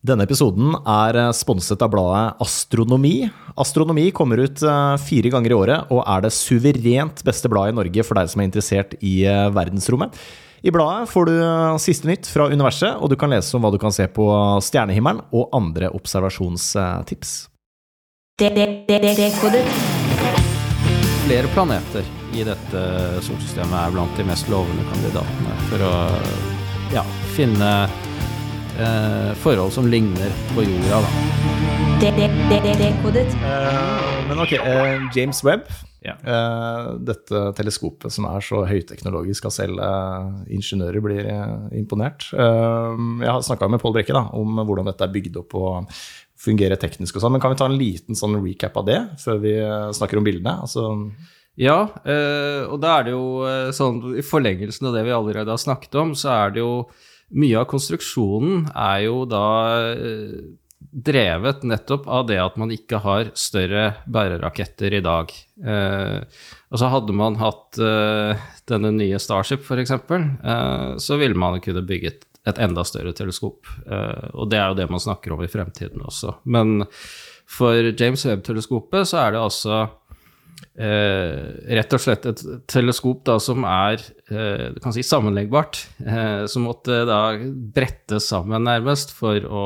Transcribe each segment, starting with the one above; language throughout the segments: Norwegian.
Denne episoden er eh, sponset av bladet Astronomi. Astronomi kommer ut eh, fire ganger i året og er det suverent beste bladet i Norge for deg som er interessert i eh, verdensrommet. I bladet får du siste nytt fra universet, og du kan lese om hva du kan se på stjernehimmelen og andre observasjonstips. Flere planeter i dette solsystemet er blant de mest lovende kandidatene for å ja, finne eh, forhold som ligner på jorda. Dekodet. Eh, men ok, eh, James Webb. Ja. Eh, dette teleskopet som er så høyteknologisk at selv ingeniører blir imponert. Jeg har snakka med Pål Brekke da, om hvordan dette er bygd opp og fungerer teknisk og sånn. Men kan vi ta en liten sånn recap av det før vi snakker om bildene? Altså, Ja, eh, og da er det jo sånn i forlengelsen av det vi allerede har snakket om, så er det jo mye av konstruksjonen er jo da eh, drevet nettopp av det at man ikke har større bæreraketter i dag. Eh, altså hadde man hatt eh, denne nye Starship f.eks., eh, så ville man kunne bygget et enda større teleskop. Eh, og det er jo det man snakker om i fremtiden også. Men for James Webb-teleskopet så er det altså eh, rett og slett et teleskop da, som er eh, kan si sammenleggbart, eh, som måtte da brettes sammen nærmest for å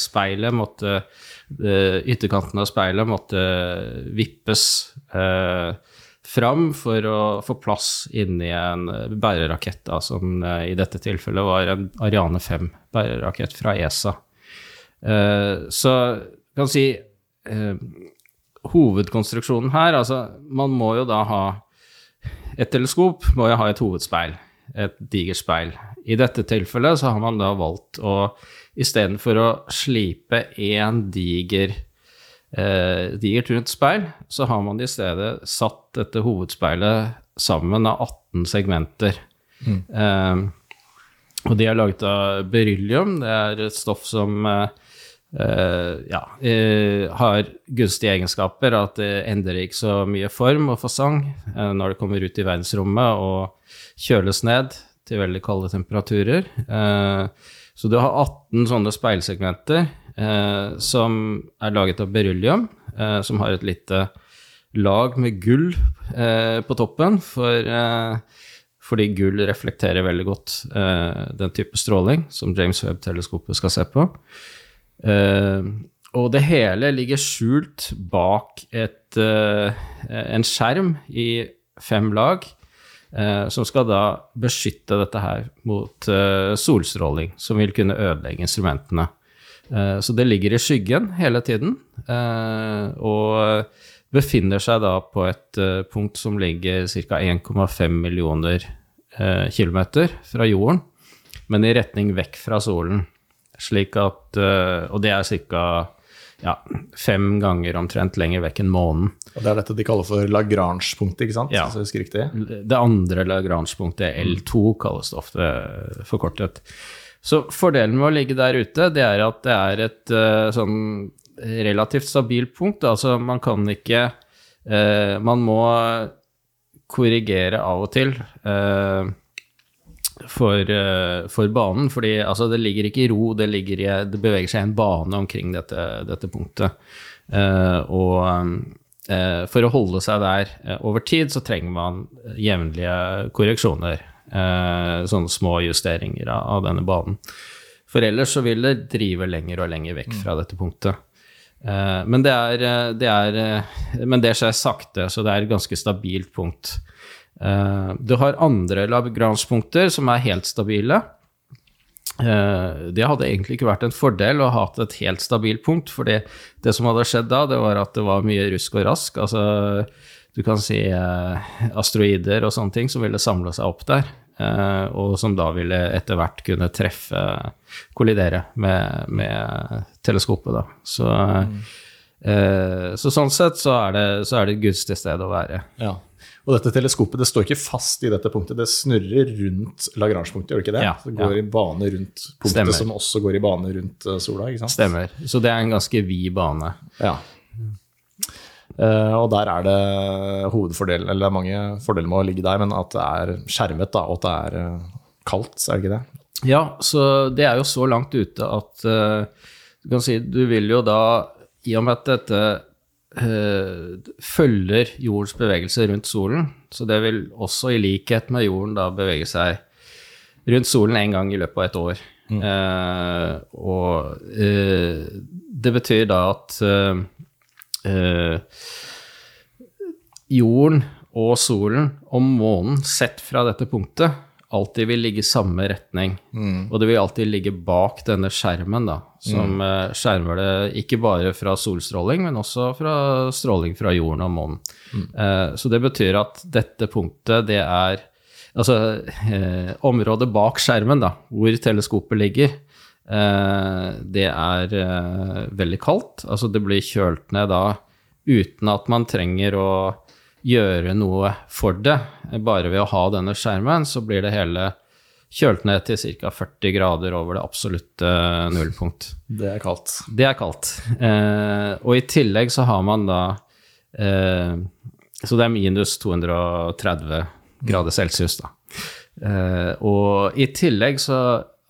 speilet måtte eh, Ytterkanten av speilet måtte vippes eh, fram for å få plass inni en bærerakett, da, som eh, i dette tilfellet var en Ariane 5-bærerakett fra ESA. Så kan si hovedkonstruksjonen her, altså man må jo da ha Et teleskop må jo ha et hovedspeil, et digert speil. I dette tilfellet så har man da valgt å istedenfor å slipe én diger eh, digert rundt speil, så har man i stedet satt dette hovedspeilet sammen av 18 segmenter. Eh, og de er laget av beryllium. Det er et stoff som eh, ja, eh, har gunstige egenskaper. At det endrer ikke så mye form og fasong eh, når det kommer ut i verdensrommet og kjøles ned til veldig kalde temperaturer. Eh, så du har 18 sånne speilsegmenter eh, som er laget av beryllium, eh, som har et lite lag med gull eh, på toppen, for, eh, fordi gull reflekterer veldig godt eh, den type stråling som James Webb-teleskopet skal se på. Eh, og det hele ligger skjult bak et, eh, en skjerm i fem lag, eh, som skal da beskytte dette her mot solstråling, som vil kunne ødelegge instrumentene. Så det ligger i skyggen hele tiden, og befinner seg da på et punkt som ligger ca. 1,5 millioner kilometer fra jorden, men i retning vekk fra solen. Slik at eh, Og det er ca. Ja, fem ganger omtrent lenger vekk enn månen. og det er dette de kaller for Lagrange-punktet, ikke sant? Ja. Det andre Lagrange-punktet, L2, kalles det ofte forkortet. Så fordelen med å ligge der ute, det er at det er et eh, sånn relativt stabilt punkt. Altså, man kan ikke eh, Man må korrigere av og til eh, for, eh, for banen, fordi altså, det ligger ikke i ro, det, i, det beveger seg i en bane omkring dette, dette punktet. Eh, og eh, for å holde seg der over tid, så trenger man jevnlige korreksjoner. Sånne små justeringer av, denne banen. For ellers så vil det drive lenger og lenger vekk fra dette punktet. Men, det er, det er, men det skjer sakte, så det er et ganske stabilt punkt. Eh, du har andre Lagrange-punkter som er helt stabile. Eh, det hadde egentlig ikke vært en fordel å ha hatt et helt stabilt punkt, for det som hadde skjedd da, det var at det var mye rusk og rask. Altså, du kan si eh, asteroider og sånne ting som ville samle seg opp der, og som da ville etter hvert kunne treffe, kollidere med, med teleskopet, da. Så, eh, så sånn sett så er det, så er det et gunstig sted å være. Ja. Og dette teleskopet det står ikke fast i dette punktet, det snurrer rundt Lagrange-punktet, gjør det ikke det? Ja, det går ja. i bane rundt punktet Stemmer. som også går i bane rundt eh, sola, ikke sant? Stemmer. Så det er en ganske vid bane. Ja. Uh, og der er det hovedfordel, eller det er mange fordeler med å ligge der, men at det er skjermet, da, og at det er eh, kaldt, er det ikke det? Ja, så det er jo så langt ute at uh, Du kan si du vil jo da, i og med at dette følger jordens bevegelse rundt solen, så det vil også i likhet med jorden da bevege seg rundt solen en gang i løpet av et år. Eh, og eh, det betyr da at eh, eh, jorden og solen og månen sett fra dette punktet alltid vil ligge i samme retning. Og det vil alltid ligge bak denne skjermen, da, som mm. skjermer det ikke bare fra solstråling, men også fra stråling fra jorden og månen. Eh, så det betyr at dette punktet, det er Altså eh, området bak skjermen, da, hvor teleskopet ligger, eh, det er eh, veldig kaldt. Altså det blir kjølt ned da uten at man trenger å gjøre noe for det. Bare ved å ha denne skjermen, så blir det hele kjølt ned til ca. 40 grader over det absolutte nullpunkt. Det er kaldt. Det er kaldt. Eh, og i tillegg så har man da eh, Så det er minus 230 grader celsius, da. Eh, og i tillegg så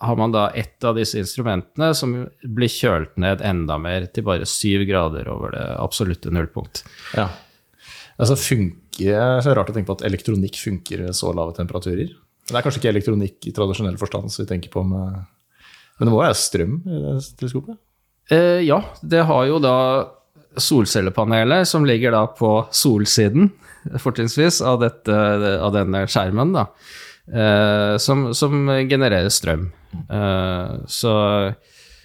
har man da et av disse instrumentene som blir kjølt ned enda mer, til bare 7 grader over det absolutte nullpunkt. Ja. Altså funker, det er rart å tenke på at elektronikk funker ved så lave temperaturer. Det er kanskje ikke elektronikk i tradisjonell forstand som vi tenker på med Men det må være strøm i det teleskopet? Eh, ja, det har jo da solcellepaneler som ligger da på solsiden, fortrinnsvis, av, dette, av denne skjermen, da, eh, som, som genererer strøm. Eh, så,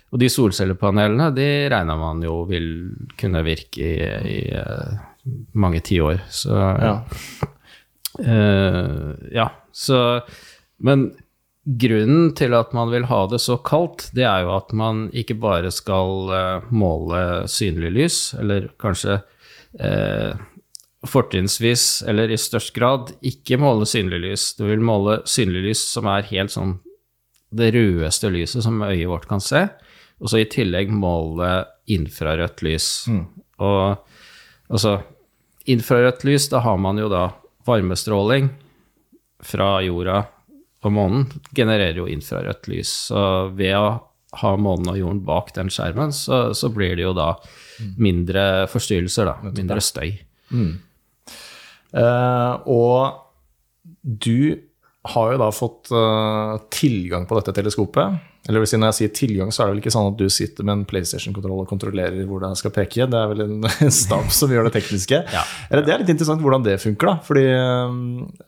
og de solcellepanelene, de regner man jo vil kunne virke i, i eh, mange tiår. Så Ja. Eh, ja, så Men grunnen til at man vil ha det så kaldt, det er jo at man ikke bare skal uh, måle synlig lys, eller kanskje uh, fortrinnsvis, eller i størst grad, ikke måle synlig lys. Du vil måle synlig lys som er helt sånn det rødeste lyset som øyet vårt kan se, og så i tillegg måle infrarødt lys. Og altså Infrarødt lys, da har man jo da varmestråling fra jorda og månen genererer jo infrarødt lys. Så ved å ha månen og jorden bak den skjermen, så, så blir det jo da mindre forstyrrelser, da. Mindre støy. Eh, og du har jo da fått eh, tilgang på dette teleskopet. Eller si, når jeg sier tilgang, så er det vel ikke sånn at du sitter med en PlayStation-kontroll og kontrollerer hvor det skal peke. Det er vel en, en stab som gjør det tekniske. Ja. Eller Det er litt interessant hvordan det funker. da, fordi eh,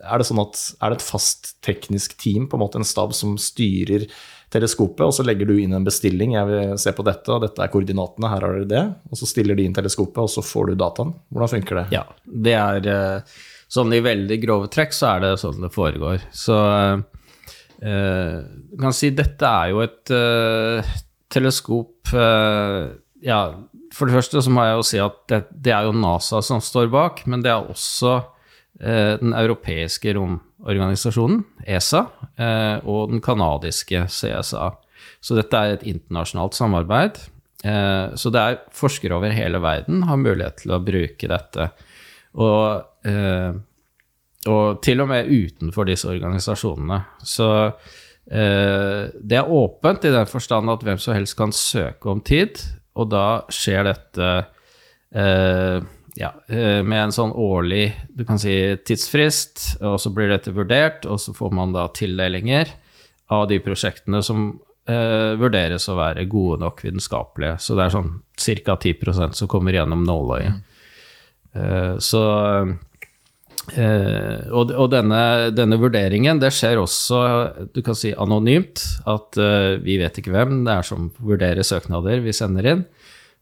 Er det sånn at er det et fast teknisk team, på en måte en stab som styrer teleskopet, og så legger du inn en bestilling. Jeg vil se på dette, og dette er koordinatene, her har dere det. Og så stiller de inn teleskopet, og så får du dataen. Hvordan funker det? Ja, det er eh, sånn i veldig grove trekk så er det sånn det foregår. Så eh, kan si dette er jo et uh, teleskop uh, Ja, for det første så må jeg jo si at det, det er jo NASA som står bak, men det er også uh, den europeiske romorganisasjonen, ESA, eh, og den kanadiske CSA. Så dette er et internasjonalt samarbeid. Eh, så det er forskere over hele verden har mulighet til å bruke dette. Og, eh, og til og med utenfor disse organisasjonene. Så eh, det er åpent i den forstand at hvem som helst kan søke om tid, og da skjer dette eh, ja, eh, med en sånn årlig du kan si, tidsfrist, og så blir dette vurdert, og så får man da tildelinger av de prosjektene som eh, vurderes å være gode nok vitenskapelige. Så det er sånn ca. 10% som kommer gjennom nåløyet. Eh, så eh, Og, og denne, denne vurderingen, det skjer også du kan si anonymt. At eh, vi vet ikke hvem det er som vurderer søknader vi sender inn.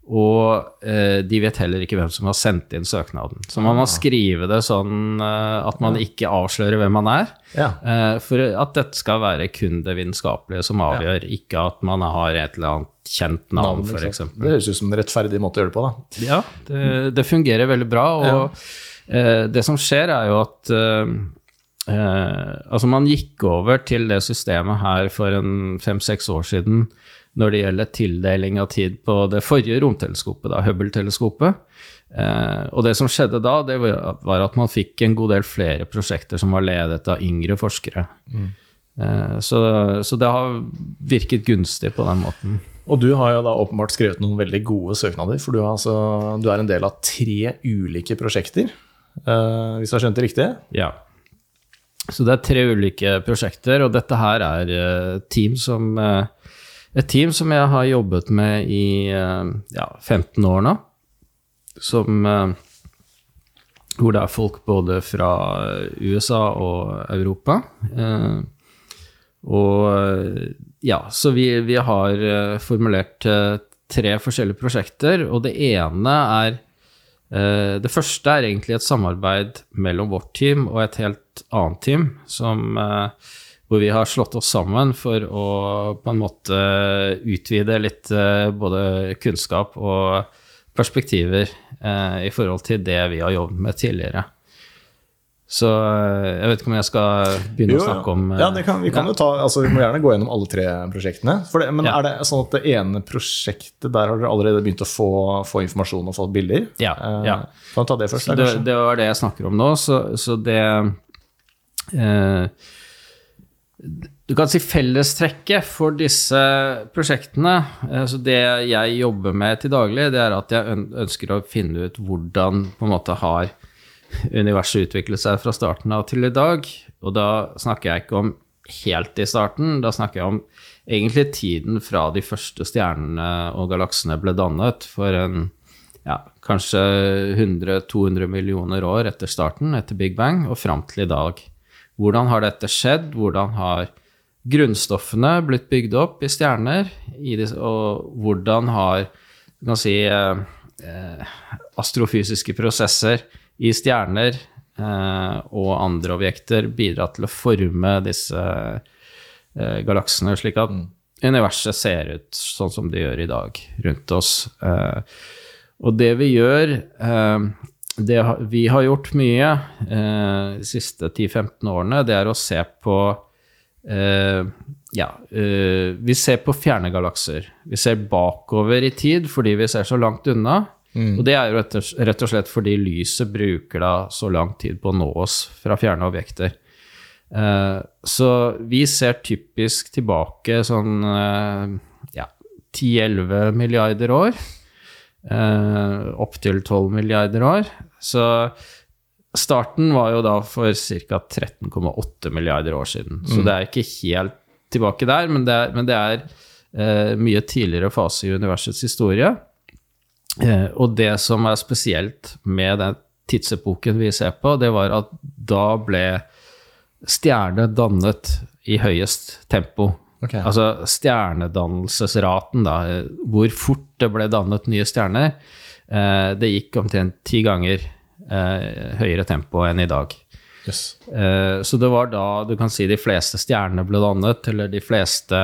Og eh, de vet heller ikke hvem som har sendt inn søknaden. Så man må skrive det sånn eh, at man ikke avslører hvem man er. Ja. Eh, for at dette skal være kun det vitenskapelige som avgjør, ikke at man har et eller annet kjent navn, Navn, f.eks. Det høres ut som en rettferdig måte å gjøre det på. da. Ja, det, det fungerer veldig bra. Og eh, det som skjer, er jo at eh, eh, Altså, man gikk over til det systemet her for en fem-seks år siden når det gjelder tildeling av tid på det forrige romteleskopet, da, Hubble-teleskopet. Eh, og det som skjedde da, det var at man fikk en god del flere prosjekter som var ledet av yngre forskere. Eh, så, så det har virket gunstig på den måten. Og du har jo da åpenbart skrevet noen veldig gode søknader, for du, altså, du er en del av tre ulike prosjekter, eh, hvis jeg det riktig? Ja. Så det er tre ulike prosjekter, og dette her er eh, team som, eh, et team som jeg har jobbet med i eh, ja, 15 år nå. Som, eh, hvor det er folk både fra USA og Europa. Eh, og eh, ja, så vi, vi har eh, formulert eh, tre forskjellige prosjekter, og det ene er eh, Det første er egentlig et samarbeid mellom vårt team og et helt annet team, som, eh, hvor vi har slått oss sammen for å på en måte utvide litt eh, både kunnskap og perspektiver eh, i forhold til det vi har jobbet med tidligere. Så eh, jeg vet ikke om jeg skal begynne Jo, å snakke om eh, ja, det kan, vi kan ja. jo ta, altså vi må gjerne gå gjennom alle tre prosjektene. Det, men Ja. er det sånn at det ene prosjektet, der har dere allerede begynt å få, få informasjon og fått bilder? Ja, Eh, ja. Kan du ta det først? Der, det, det var det jeg snakker om nå, så, så det eh, Du kan si fellestrekket for disse prosjektene, så det jeg jobber med til daglig, det er at jeg ønsker å finne ut hvordan på en måte har universet utviklet seg fra starten av til i dag. Og da snakker jeg ikke om helt i starten, da snakker jeg om egentlig tiden fra de første stjernene og galaksene ble dannet for en ja, kanskje 100-200 millioner år etter starten, etter Big Bang, og fram til i dag. Hvordan har dette skjedd? Hvordan har grunnstoffene blitt bygd opp i stjerner? Og hvordan har kan si, eh, eh, astrofysiske prosesser i stjerner eh, og andre objekter bidra til å forme disse eh, galaksene, slik at universet ser ut sånn som det gjør i dag rundt oss. Eh, og det vi gjør eh, det Vi har gjort mye eh, de siste 10-15 årene. Det er å se på eh, Ja, vi ser på fjerne galakser. Vi ser bakover i tid fordi vi ser så langt unna. Og det er jo rett og, slett fordi lyset bruker da så lang tid på å nå oss fra fjerne objekter. Eh, så vi ser typisk tilbake sånn eh, ja, 10-11 milliarder år. Uh, Opptil 12 milliarder år. Så starten var jo da for ca. 13,8 milliarder år siden. Så det er ikke helt tilbake der, men det er, men det er eh, mye tidligere fase i universets historie. Eh, og det som er spesielt med den tidsepoken vi ser på, det var at da ble stjerne dannet i høyest tempo. Okay. Altså stjernedannelsesraten, da, eh, hvor fort det ble dannet nye stjerner, eh, det gikk omtrent ti ganger eh, høyere tempo enn i dag. Yes. Eh, så det var da du kan si de fleste stjernene ble dannet, eller de fleste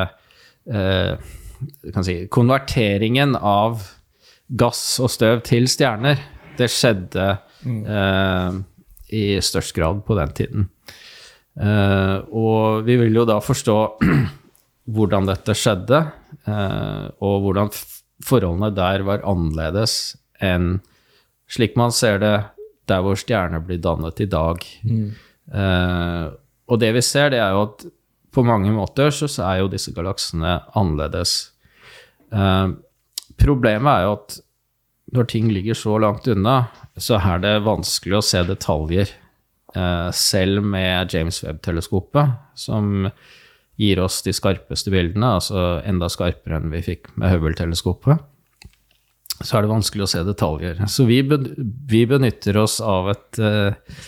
eh, si, Konverteringen av gass og støv til stjerner, det skjedde eh, i størst grad på den tiden. Eh, og vi vil jo da forstå hvordan dette skjedde, eh, og hvordan forholdene der var annerledes enn slik man ser det der hvor stjerner blir dannet i dag. Eh, og det vi ser, det er jo at på mange måter så så er jo disse galaksene annerledes. Problemet er jo at når ting ligger så langt unna, så er det vanskelig å se detaljer. Eh, selv med James Webb-teleskopet, som gir oss de skarpeste bildene, altså enda skarpere enn vi fikk med Hubble-teleskopet, så er det vanskelig å se detaljer. Så vi, ben, vi benytter oss av et eh,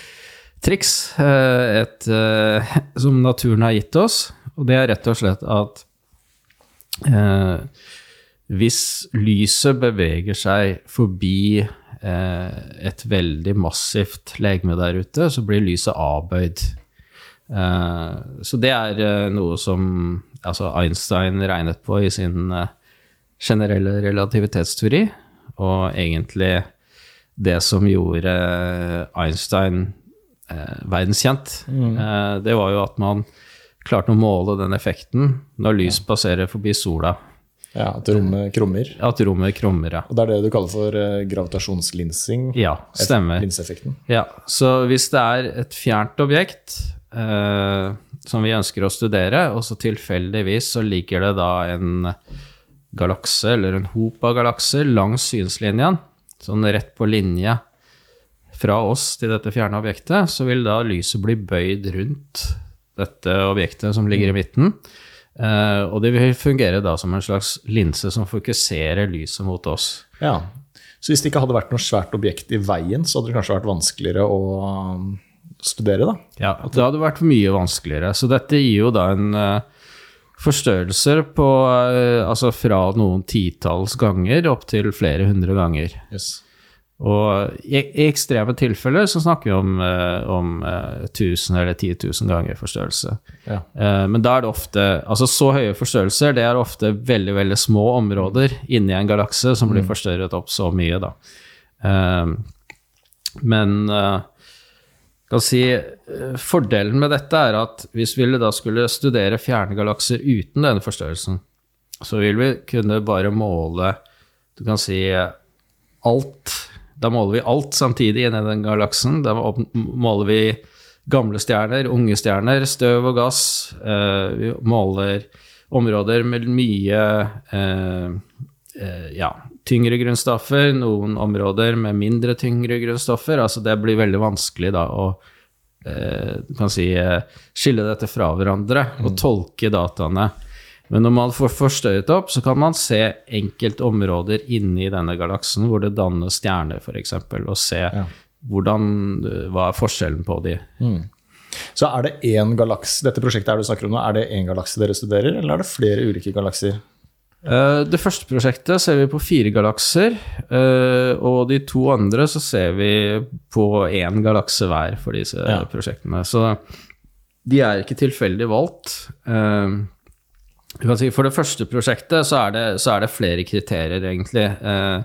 triks eh, et, eh, som naturen har gitt oss, og det er rett og slett at eh, hvis lyset beveger seg forbi eh, et veldig massivt legeme der ute, så blir lyset avbøyd. Eh, så det er eh, noe som altså Einstein regnet på i sin eh, generelle relativitetsteori, og egentlig det som gjorde Einstein eh, verdenskjent, eh, det var jo at man klarte å måle den effekten når lys passerer forbi sola. Ja, At rommet krummer. At rommet krummer, ja. Og det er det du kaller for eh, gravitasjonslinsing? Ja, stemmer. Linseeffekten. Ja, så hvis det er et fjernt objekt eh, som vi ønsker å studere, og så tilfeldigvis så ligger det da en galakse eller en hop av galakser langs synslinjen, sånn rett på linje fra oss til dette fjerne objektet, så vil da lyset bli bøyd rundt dette objektet som ligger i midten. Eh, og det vil fungere da som en slags linse som fokuserer lyset mot oss. Ja. Så hvis det ikke hadde vært noe svært objekt i veien, så hadde det kanskje vært vanskeligere å um, studere, da? Ja, det hadde vært mye vanskeligere. Så dette gir jo da en uh, forstørrelser på uh, altså fra noen titalls ganger opp til flere hundre ganger. Yes. Og i, i, ekstreme tilfeller så snakker vi om, uh, om uh, 1000 eller 10 000 ganger forstørrelse. Ja. Uh, men da er det ofte Altså så høye forstørrelser, det er ofte veldig, veldig små områder inni en galakse som blir mm. forstørret opp så mye, da. Men kan si Fordelen med dette er at hvis vi da skulle studere fjerne galakser uten denne forstørrelsen, så vil vi kunne bare måle Du kan si alt da måler vi alt samtidig inni den galaksen. Da måler vi gamle stjerner, unge stjerner, støv og gass. Eh, vi måler områder med mye eh, eh, ja, tyngre grunnstoffer, noen områder med mindre tyngre grunnstoffer. Altså det blir veldig vanskelig da å kan si, skille dette fra hverandre og mm. tolke dataene men når man får forstørret opp, så kan man se enkeltområder inni denne galaksen hvor det dannes stjerner, f.eks., og se ja. hvordan, hva er forskjellen på de. Mm. Så er det én galakse Dette prosjektet er du snakker om nå, er det én galakse dere studerer, eller er det flere ulike galakser? Uh, det første prosjektet ser vi på fire galakser, uh, og de to andre så ser vi på én galakse hver for disse ja. prosjektene. Så de er ikke tilfeldig valgt. For det første prosjektet så er det, så er det flere kriterier, egentlig. Eh,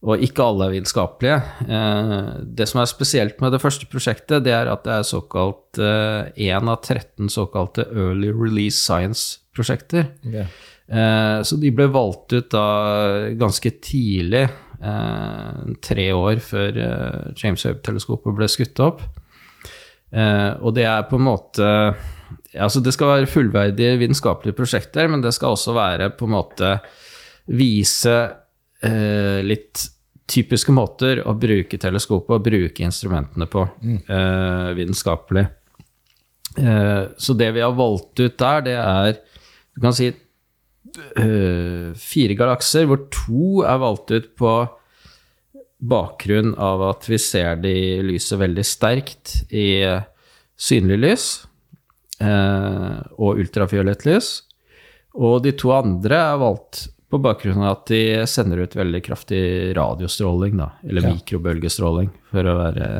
og ikke alle er vitenskapelige. Eh, det som er spesielt med det første prosjektet, det er at det er såkalt eh, av 13 såkalte Early Release Science-prosjekter. Okay. Eh, så de ble valgt ut da ganske tidlig, eh, tre år før eh, James Webb-teleskopet ble skutt opp. og det er på en måte altså Det skal være fullverdige vitenskapelige prosjekter, men det skal også være på en måte vise eh, litt typiske måter å bruke teleskopet og bruke instrumentene på mm. eh, vitenskapelig. Eh, så det vi har valgt ut der, det er du kan si eh, fire galakser, hvor to er valgt ut på bakgrunn av at vi ser de lyset veldig sterkt i synlig lys eh, og ultrafiolett lys. Og de to andre er valgt på bakgrunn av at de sender ut veldig kraftig radiostråling, da, eller ja. mikrobølgestråling, for å være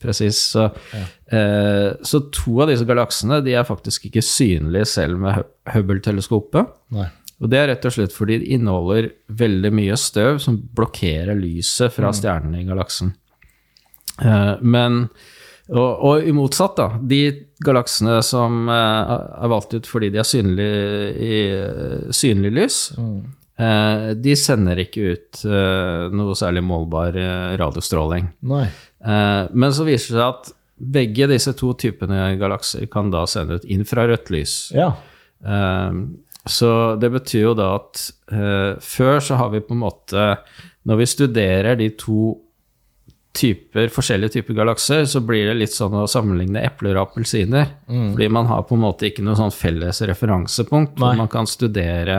presis. Så, ja. eh, så, to av disse galaksene de er faktisk ikke synlige selv med Hubble-teleskopet. Og det er rett og slett fordi de inneholder veldig mye støv som blokkerer lyset fra mm. stjernene i galaksen. Eh, men og, og, i motsatt, da. De galaksene som eh, er valgt ut fordi de er synlige i synlig lys, mm. eh, de sender ikke ut noe særlig målbar radiostråling. men så viser det seg at begge disse to typene galakser kan da sende ut infrarødt lys. Ja. så det betyr jo da at før så har vi på en måte Når vi studerer de to typer, forskjellige typer galakser, så blir det litt sånn å sammenligne epler og appelsiner. Mm. Fordi man har på en måte ikke noe sånn felles referansepunkt hvor man kan studere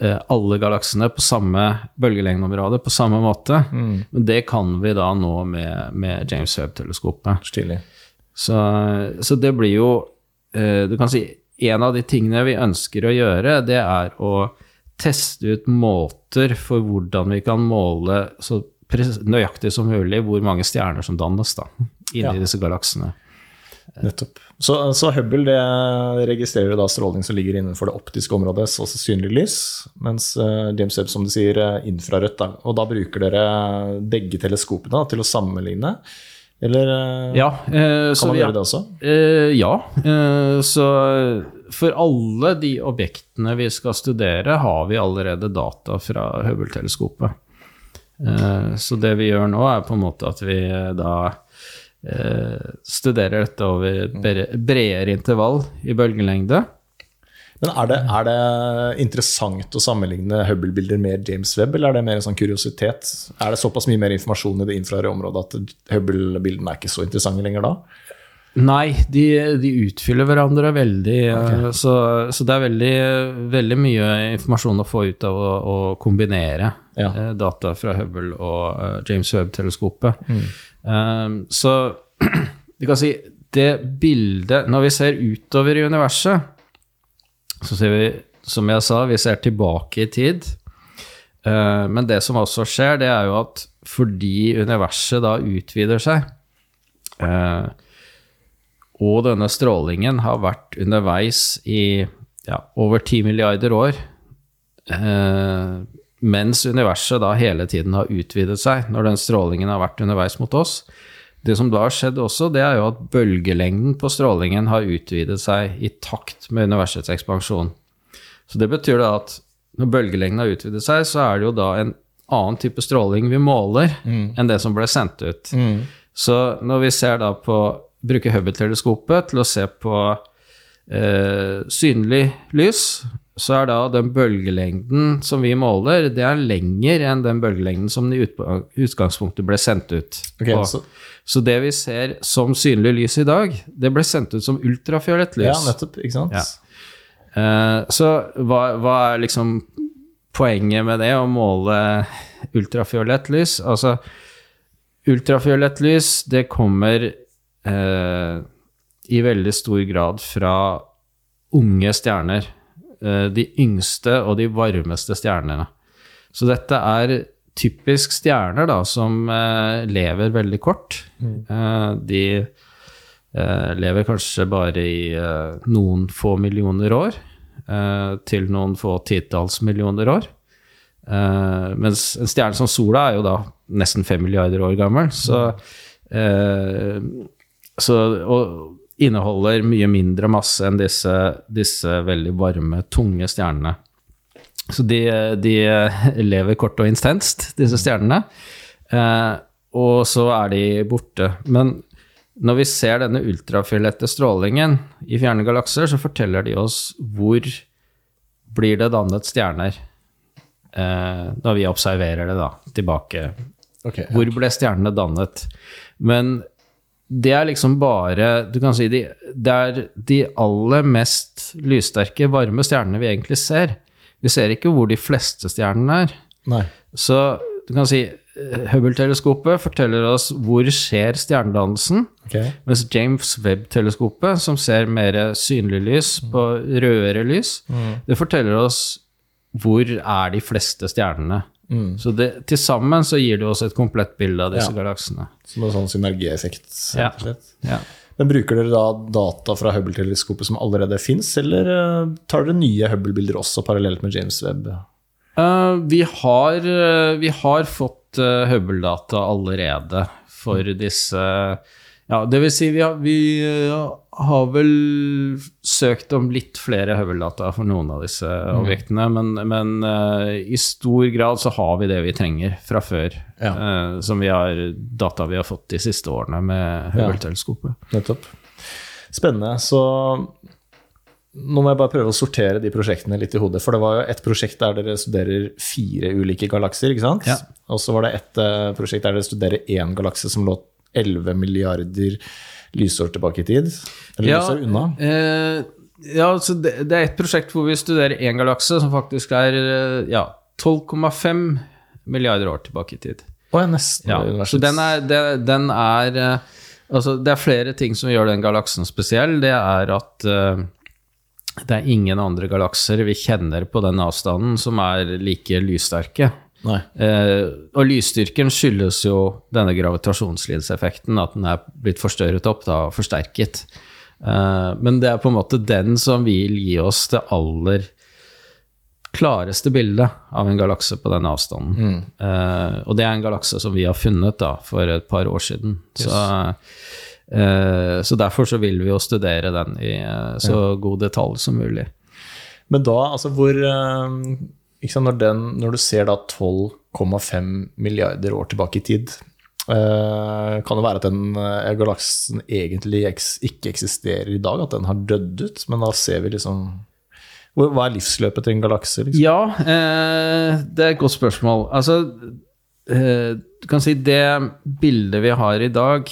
eh, alle galaksene på samme bølgelengdeområde på samme måte. Mm. Men det kan vi da nå med, med James Webb-teleskopet. Så, så, det blir jo eh, Du kan si en av de tingene vi ønsker å gjøre, det er å teste ut måter for hvordan vi kan måle så nøyaktig som mulig hvor mange stjerner som dannes da, inni ja. disse galaksene. Nettopp. Så, så, Hubble det registrerer da stråling som ligger innenfor det optiske området, altså synlig lys, mens uh, James Webb, som du sier, infrarødt. Da. Og da bruker dere begge teleskopene til å sammenligne? Eller uh, ja, eh, kan man gjøre det også? ja. så for alle de objektene vi skal studere, har vi allerede data fra Hubble-teleskopet. Eh, så det vi gjør nå, er på en måte at vi eh, da eh, studerer dette over et bredere intervall i bølgelengde. Men er det, er det interessant å sammenligne Hubble-bilder med James Webb, eller er det mer en sånn kuriositet? Er det såpass mye mer informasjon i det infrarøde området at Hubble-bildene er ikke så interessante lenger da? Nei, de, de utfyller hverandre veldig. Okay. Så, så, det er veldig, veldig, mye informasjon å få ut av å, å kombinere ja. eh, data fra Hubble og uh, James Webb-teleskopet. Mm. Um, så du kan si det bildet Når vi ser utover i universet, så ser vi, som jeg sa, vi ser tilbake i tid. Uh, men det som også skjer, det er jo at fordi universet da utvider seg, uh, og denne strålingen har vært underveis i ja, over 10 milliarder år, Eh, mens universet da hele tiden har utvidet seg, når den strålingen har vært underveis mot oss, det som da har skjedd også, det er jo at bølgelengden på strålingen har utvidet seg i takt med universets ekspansjon. Så det betyr da at når bølgelengden har utvidet seg, så er det jo da en annen type stråling vi måler mm. enn det som ble sendt ut. Mm. Så når vi ser da på Bruker Hubble-teleskopet til å se på eh, synlig lys, så er da den bølgelengden som vi måler, det er lenger enn den bølgelengden som i utgangspunktet ble sendt ut. Okay, så. så. det vi ser som synlig lys i dag, det ble sendt ut som ultrafiolett lys. Ja, nettopp, ikke sant? Ja. Uh, så hva, hva, er liksom poenget med det, å måle ultrafiolett lys? Altså, ultrafiolett lys, det kommer uh, i veldig stor grad fra unge stjerner. Eh, de yngste og de varmeste stjernene. Så dette er typisk stjerner da, som eh, lever veldig kort. Mm. Eh, de eh, lever kanskje bare i eh, noen få millioner år, eh, til noen få titalls millioner år. mens en stjerne som sola er jo da nesten fem milliarder år gammel. Så, så og inneholder mye mindre masse enn disse, disse veldig varme, tunge stjernene. Så de, de, lever kort og intenst, disse stjernene. Eh, og så er de borte. Men når vi ser denne ultrafiolette strålingen i fjerne galakser, så forteller de oss hvor blir det dannet stjerner. Eh, når vi observerer det da, tilbake. Okay, ja. Hvor ble stjernene dannet? Men det er liksom bare Du kan si de, det er de aller mest lyssterke, varme stjernene vi egentlig ser. Vi ser ikke hvor de fleste stjernene er. Nei. Så du kan si eh, Hubble-teleskopet forteller oss hvor skjer stjernedannelsen, okay. mens James Webb-teleskopet, som ser mer synlig lys på rødere lys, mm. det forteller oss hvor er de fleste stjernene. Mm. Så til sammen så gir det oss et komplett bilde av disse ja. galaksene. Som en sånn synergieffekt, ja. ja. Men Bruker dere da data fra Hubble-teleskopet som allerede fins, eller uh, tar dere nye Hubble-bilder også parallelt med James Webb? Uh, vi, har, uh, vi, har, fått Hubble-data allerede for disse Ja, det vil si vi har, vi har vel søkt om litt flere Hubble-data for noen av disse mm. objektene, men, men uh, i stor grad så har vi det vi trenger fra før. Ja. Uh, som vi har, data vi har fått de siste årene med Hubble-teleskopet. Ja, nettopp. Spennende. Så nå må jeg bare prøve å sortere de prosjektene litt i hodet. For det var jo et prosjekt der dere studerer fire ulike galakser, ikke sant? Ja. Og så var det et uh, prosjekt der dere studerer én galakse som lå 11 milliarder lysår tilbake i tid? Eller ja, lysår unna? Eh, ja, så det, det, er et prosjekt hvor vi studerer én galakse som faktisk er eh, ja, 12,5 milliarder år tilbake i tid. Å, ja, nesten ja, Så den er, det, den er eh, Altså, det er flere ting som gjør den galaksen spesiell. Det er at uh, det er ingen andre galakser vi kjenner på den avstanden som er like lyssterke. Eh, og lysstyrken skyldes jo denne gravitasjonslidseffekten, at den er blitt forstørret opp da, forsterket. Eh, men det er på en måte den som vil gi oss det aller klareste bildet av en galakse på den avstanden. Mm. Eh, og det er en galakse som vi har funnet da, for et par år siden. Yes. Så, eh, så, derfor så vil vi jo studere den i eh, så ja. god detalj som mulig. Men da, altså hvor eh, når, den, når, du ser da 12,5 milliarder år tilbake i tid, uh, kan det være at den uh, galaksen egentlig ikke eksisterer i dag, at den har dødd ut, men da ser vi liksom Hva er livsløpet til en galakse? Liksom? Ja, uh, det er et godt spørsmål. Altså, du kan si det bildet vi har i dag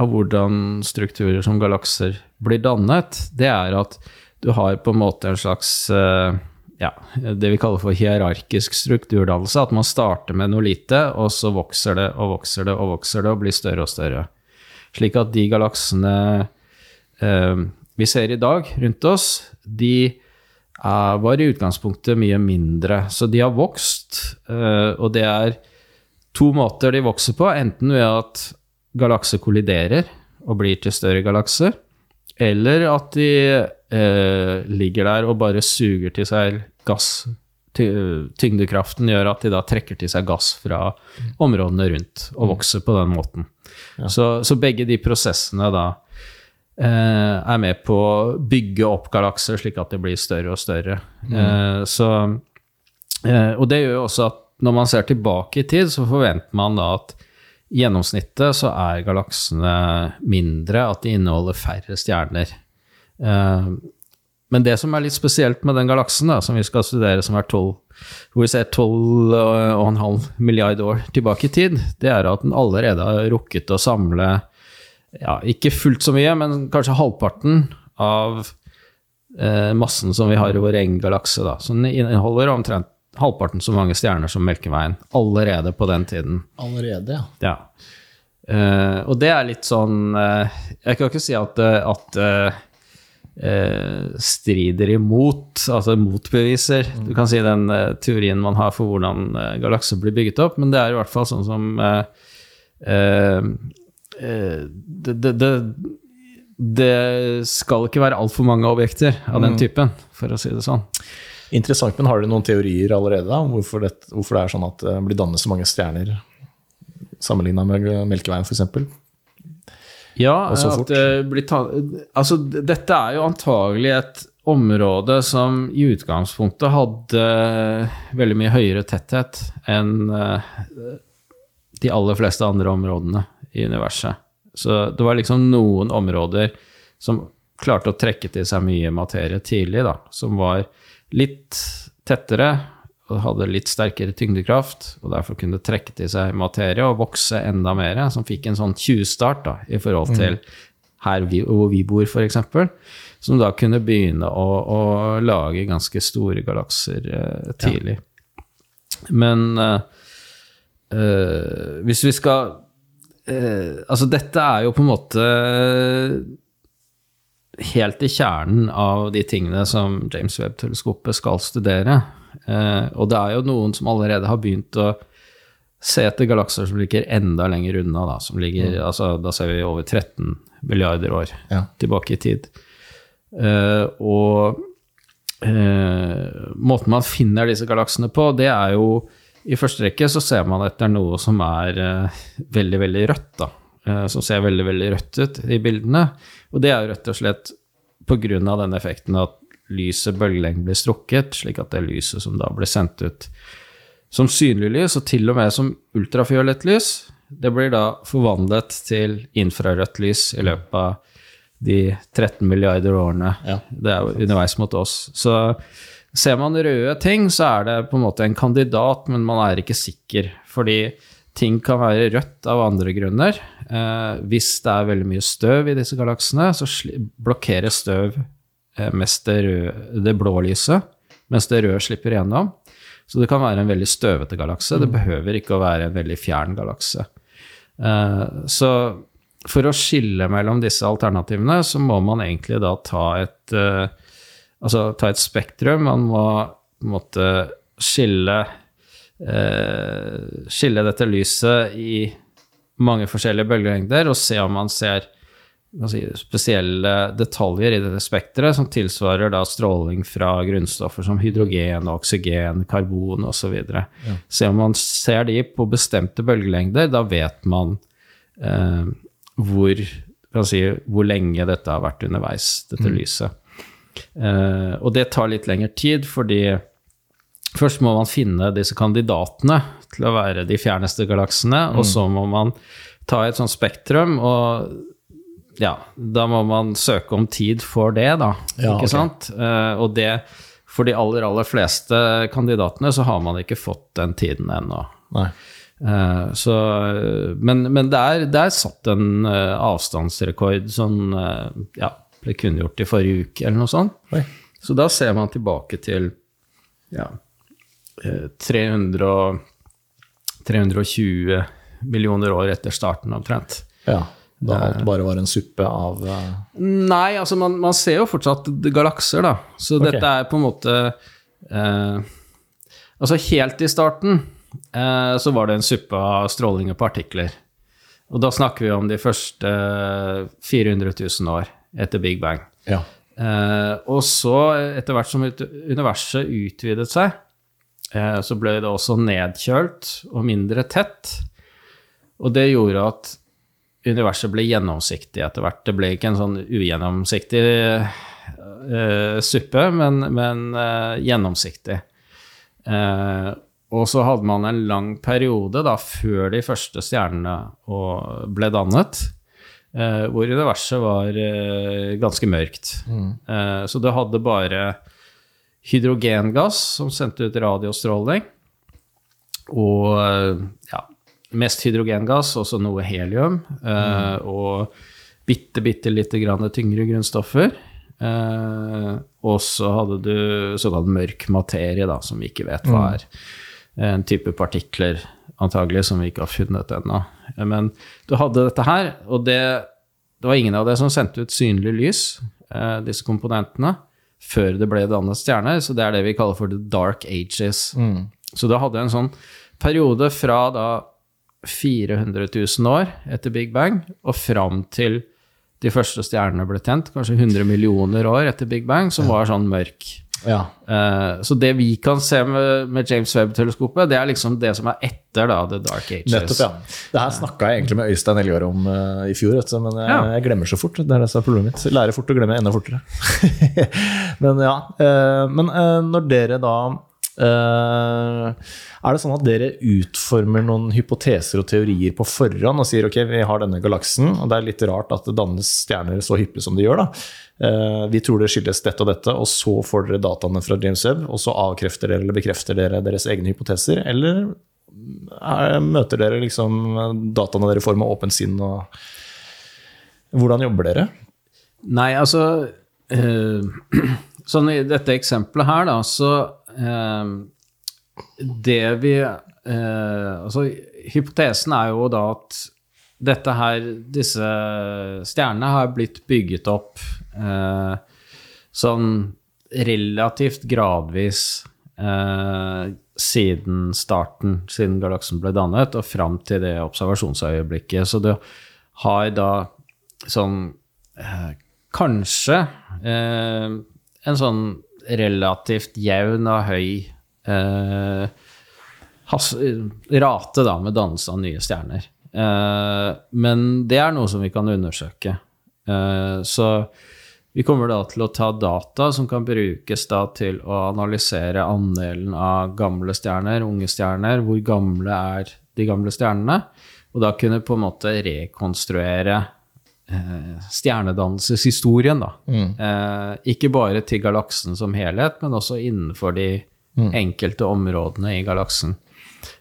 av hvordan strukturer som galakser blir dannet, det er at du har på en måte en slags eh, ja, det vi kaller for hierarkisk strukturdannelse. At man starter med noe lite, og så vokser det og vokser det og vokser det og blir større og større. Slik at de galaksene eh, vi ser i dag rundt oss, de er, var i utgangspunktet mye mindre. Så de har vokst, eh, og det er to måter de vokser på. Enten ved at galakser kolliderer og blir til større galakser, eller at de eh, ligger der og bare suger til seg gass. Tyngdekraften gjør at de da trekker til seg gass fra områdene rundt og vokser på den måten. Så, så begge de prosessene da eh, er med på å bygge opp galakser slik at de blir større og større. Eh, så, eh, og det gjør jo også at når man ser tilbake i tid, så forventer man da at i gjennomsnittet så er galaksene mindre, at de inneholder færre stjerner. Eh, men det som er litt spesielt med den galaksen da, som vi skal studere, som er 12, hvor vi ser 12,5 milliard år tilbake i tid, det er at den allerede har rukket å samle ja, ikke fullt så mye, men kanskje halvparten av eh, massen som vi har i vår egen galakse. Så den inneholder omtrent halvparten så mange stjerner som Melkeveien allerede på den tiden. Allerede, ja. Ja. Eh, og det er litt sånn eh, Jeg kan ikke si at at, eh, eh, strider imot, altså motbeviser, du kan si den eh, teorien man har for hvordan uh, galakser blir bygget opp, men det er i hvert fall sånn som eh, eh, eh, det, det, det, det skal ikke være altfor mange objekter av den typen, for å si det sånn. Interessant, men har du noen teorier allerede da, om hvorfor det, hvorfor det er sånn at det blir dannet så mange stjerner sammenligna med Melkeveien, f.eks.? Ja, at fort. det blir ta altså, dette er jo antagelig et område som i utgangspunktet hadde veldig mye høyere tetthet enn eh, de aller fleste andre områdene i universet. Så det var liksom noen områder som klarte å trekke til seg mye materie tidlig, da, som var litt tettere og hadde litt sterkere tyngdekraft, og derfor kunne trekke til seg materie og vokse enda mer, som fikk en sånn tjuvstart da, i forhold til her vi, hvor vi bor, f.eks., som da kunne begynne å, å lage ganske store galakser eh, tidlig. Men eh, eh, hvis vi skal eh, Altså, dette er jo på en måte helt i kjernen av de tingene som James Webb-teleskopet skal studere. Eh, og det er jo noen som allerede har begynt å se etter galakser som ligger enda lenger unna. Da, som ligger, altså, da ser vi over 13 milliarder år Ja. tilbake i tid. Eh, og eh, måten man finner disse galaksene på, det er jo I første rekke så ser man etter noe som er eh, veldig, veldig rødt, da. Eh, som ser veldig, veldig rødt ut i bildene. Og det er jo rett og slett av den effekten at lyset bølgelengden blir strukket, slik at det lyset som da blir sendt ut som synlig lys, og til og med som ultrafiolett lys, det blir da forvandlet til infrarødt lys i løpet av de 13 milliarder årene Ja. det er underveis mot oss. Så ser man røde ting, så er det på en måte en kandidat, men man er ikke sikker. Fordi ting kan være rødt av andre grunner. Eh, hvis det er veldig mye støv i disse galaksene, så blokkerer støv mest det, røde, det blå lyset, mens det røde slipper igjennom. Så det kan være en veldig støvete galakse. Det behøver ikke å være en veldig fjern galakse. Eh, så for å skille mellom disse alternativene, så må man egentlig da ta et, eh, altså ta et spektrum. Man må på en måte skille, eh, skille dette lyset i mange forskjellige bølgelengder, og se om man ser si, spesielle detaljer i dette spekteret som tilsvarer da stråling fra grunnstoffer som hydrogen, oksygen, karbon osv. Ja. Se om man ser de på bestemte bølgelengder, da vet man eh, hvor, kan si, hvor lenge dette har vært underveis, dette lyset. Eh, og det tar litt lengre tid, fordi først må man finne disse kandidatene til å være de fjerneste galaksene, og så må man ta et sånt spektrum og ja, da må man søke om tid for det, da. Ja, ikke okay. sant? Eh, og det, for de aller, aller fleste kandidatene, så har man ikke fått den tiden ennå. Nei. Eh, så, men men det, er, det er satt en eh, avstandsrekord eh, ja, ble kunngjort i forrige uke, eller noe sånt. Oi. Så da ser man tilbake til ja, eh, 300 320 millioner år etter starten, omtrent. Ja. Da alt bare var en suppe av eh, Nei, altså man, man ser jo fortsatt galakser, da. Så okay. dette er på en måte eh, Altså helt i starten eh, så var det en suppe av stråling og partikler. Og da snakker vi om de første 400 000 år etter Big Bang. Ja. Eh, og så, etter hvert som universet utvidet seg, eh, så ble det også nedkjølt og mindre tett. Og det gjorde at universet ble gjennomsiktig etter hvert. Det ble ikke en sånn ugjennomsiktig uh, suppe, men, men uh, gjennomsiktig. Uh, og så hadde man en lang periode da, før de første stjernene og- ble dannet, hvor universet var ganske mørkt. Eh, så det hadde bare hydrogengass som sendte ut radiostråling, og ja, mest hydrogengass, også noe helium, eh, og bitte, bitte lite grann tyngre grunnstoffer. Eh, og så hadde du såkalt mørk materie, da, som vi ikke vet hva er. En type partikler, antagelig, som vi ikke har funnet ennå. Men du hadde dette her, og det, det var ingen av det som sendte ut synlig lys, eh, disse komponentene, før det ble dannet stjerner. Så det er det vi kaller for the dark ages. Så du hadde en sånn periode fra da 400 000 år etter Big Bang og fram til de første stjernene ble tent, kanskje 100 millioner år etter Big Bang, som var sånn mørk. ja. Eh, så det vi kan se med, med James Webb-teleskopet, det er liksom det som er etter da, The Dark Ages. Nettopp, ja. Det her snakka jeg egentlig med Øystein Elgar om eh, i fjor, du, men jeg, Ja. jeg glemmer så fort. Det er det som er problemet mitt. Lærer fort å glemme enda fortere. men ja. eh, men eh, når dere da eh, Er det sånn at dere utformer noen hypoteser og teorier på forhånd og sier ok, vi har denne galaksen, og det er litt rart at det dannes stjerner så hyppig som det gjør, da. Eh, vi tror det skyldes dette og dette, og så får dere dataene fra James Webb, og så avkrefter dere eller bekrefter dere deres egne hypoteser, eller er, møter dere liksom dataene dere får med åpent sinn? og Hvordan jobber dere? Nei, altså øh, Sånn i dette eksempelet her, da, så eh, Det vi eh, Altså, hypotesen er jo da at dette her, disse stjernene har blitt bygget opp eh, sånn relativt gradvis eh, siden starten, siden galaksen ble dannet, og fram til det observasjonsøyeblikket. Så du har da sånn Kanskje eh, en sånn relativt jevn og høy eh, has, rate da, med dannelse av nye stjerner. Eh, men det er noe som vi kan undersøke. Eh, så vi kommer da til å ta data som kan brukes da til å analysere andelen av gamle stjerner, unge stjerner, hvor gamle er de gamle stjernene, og da kunne på en måte rekonstruere stjernedannelseshistorien, da. Eh, ikke bare til galaksen som helhet, men også innenfor de enkelte områdene i galaksen.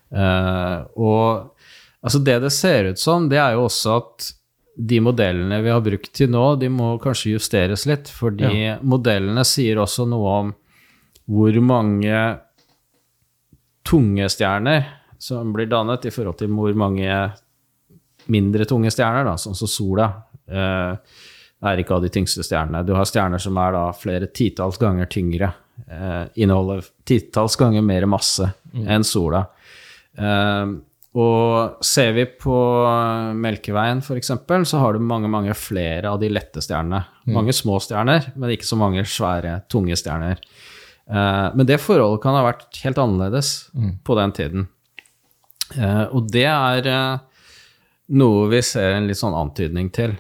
Eh, og altså det det ser ut som, det er jo også at de modellene vi har brukt til nå, de må kanskje justeres litt, fordi modellene sier også noe om hvor mange tunge stjerner som blir dannet i forhold til hvor mange mindre tunge stjerner, da, sånn som sola, eh, er ikke av de tyngste stjernene. Du har stjerner som er da flere titalls ganger tyngre, eh, inneholder titalls ganger mer masse enn sola. Eh, og ser vi på Melkeveien f.eks., så har du mange mange flere av de lette stjernene. Mange små stjerner, men ikke så mange svære, tunge stjerner. Eh, men det forholdet kan ha vært helt annerledes på den tiden. Eh, og det er eh, noe vi ser en litt sånn antydning til.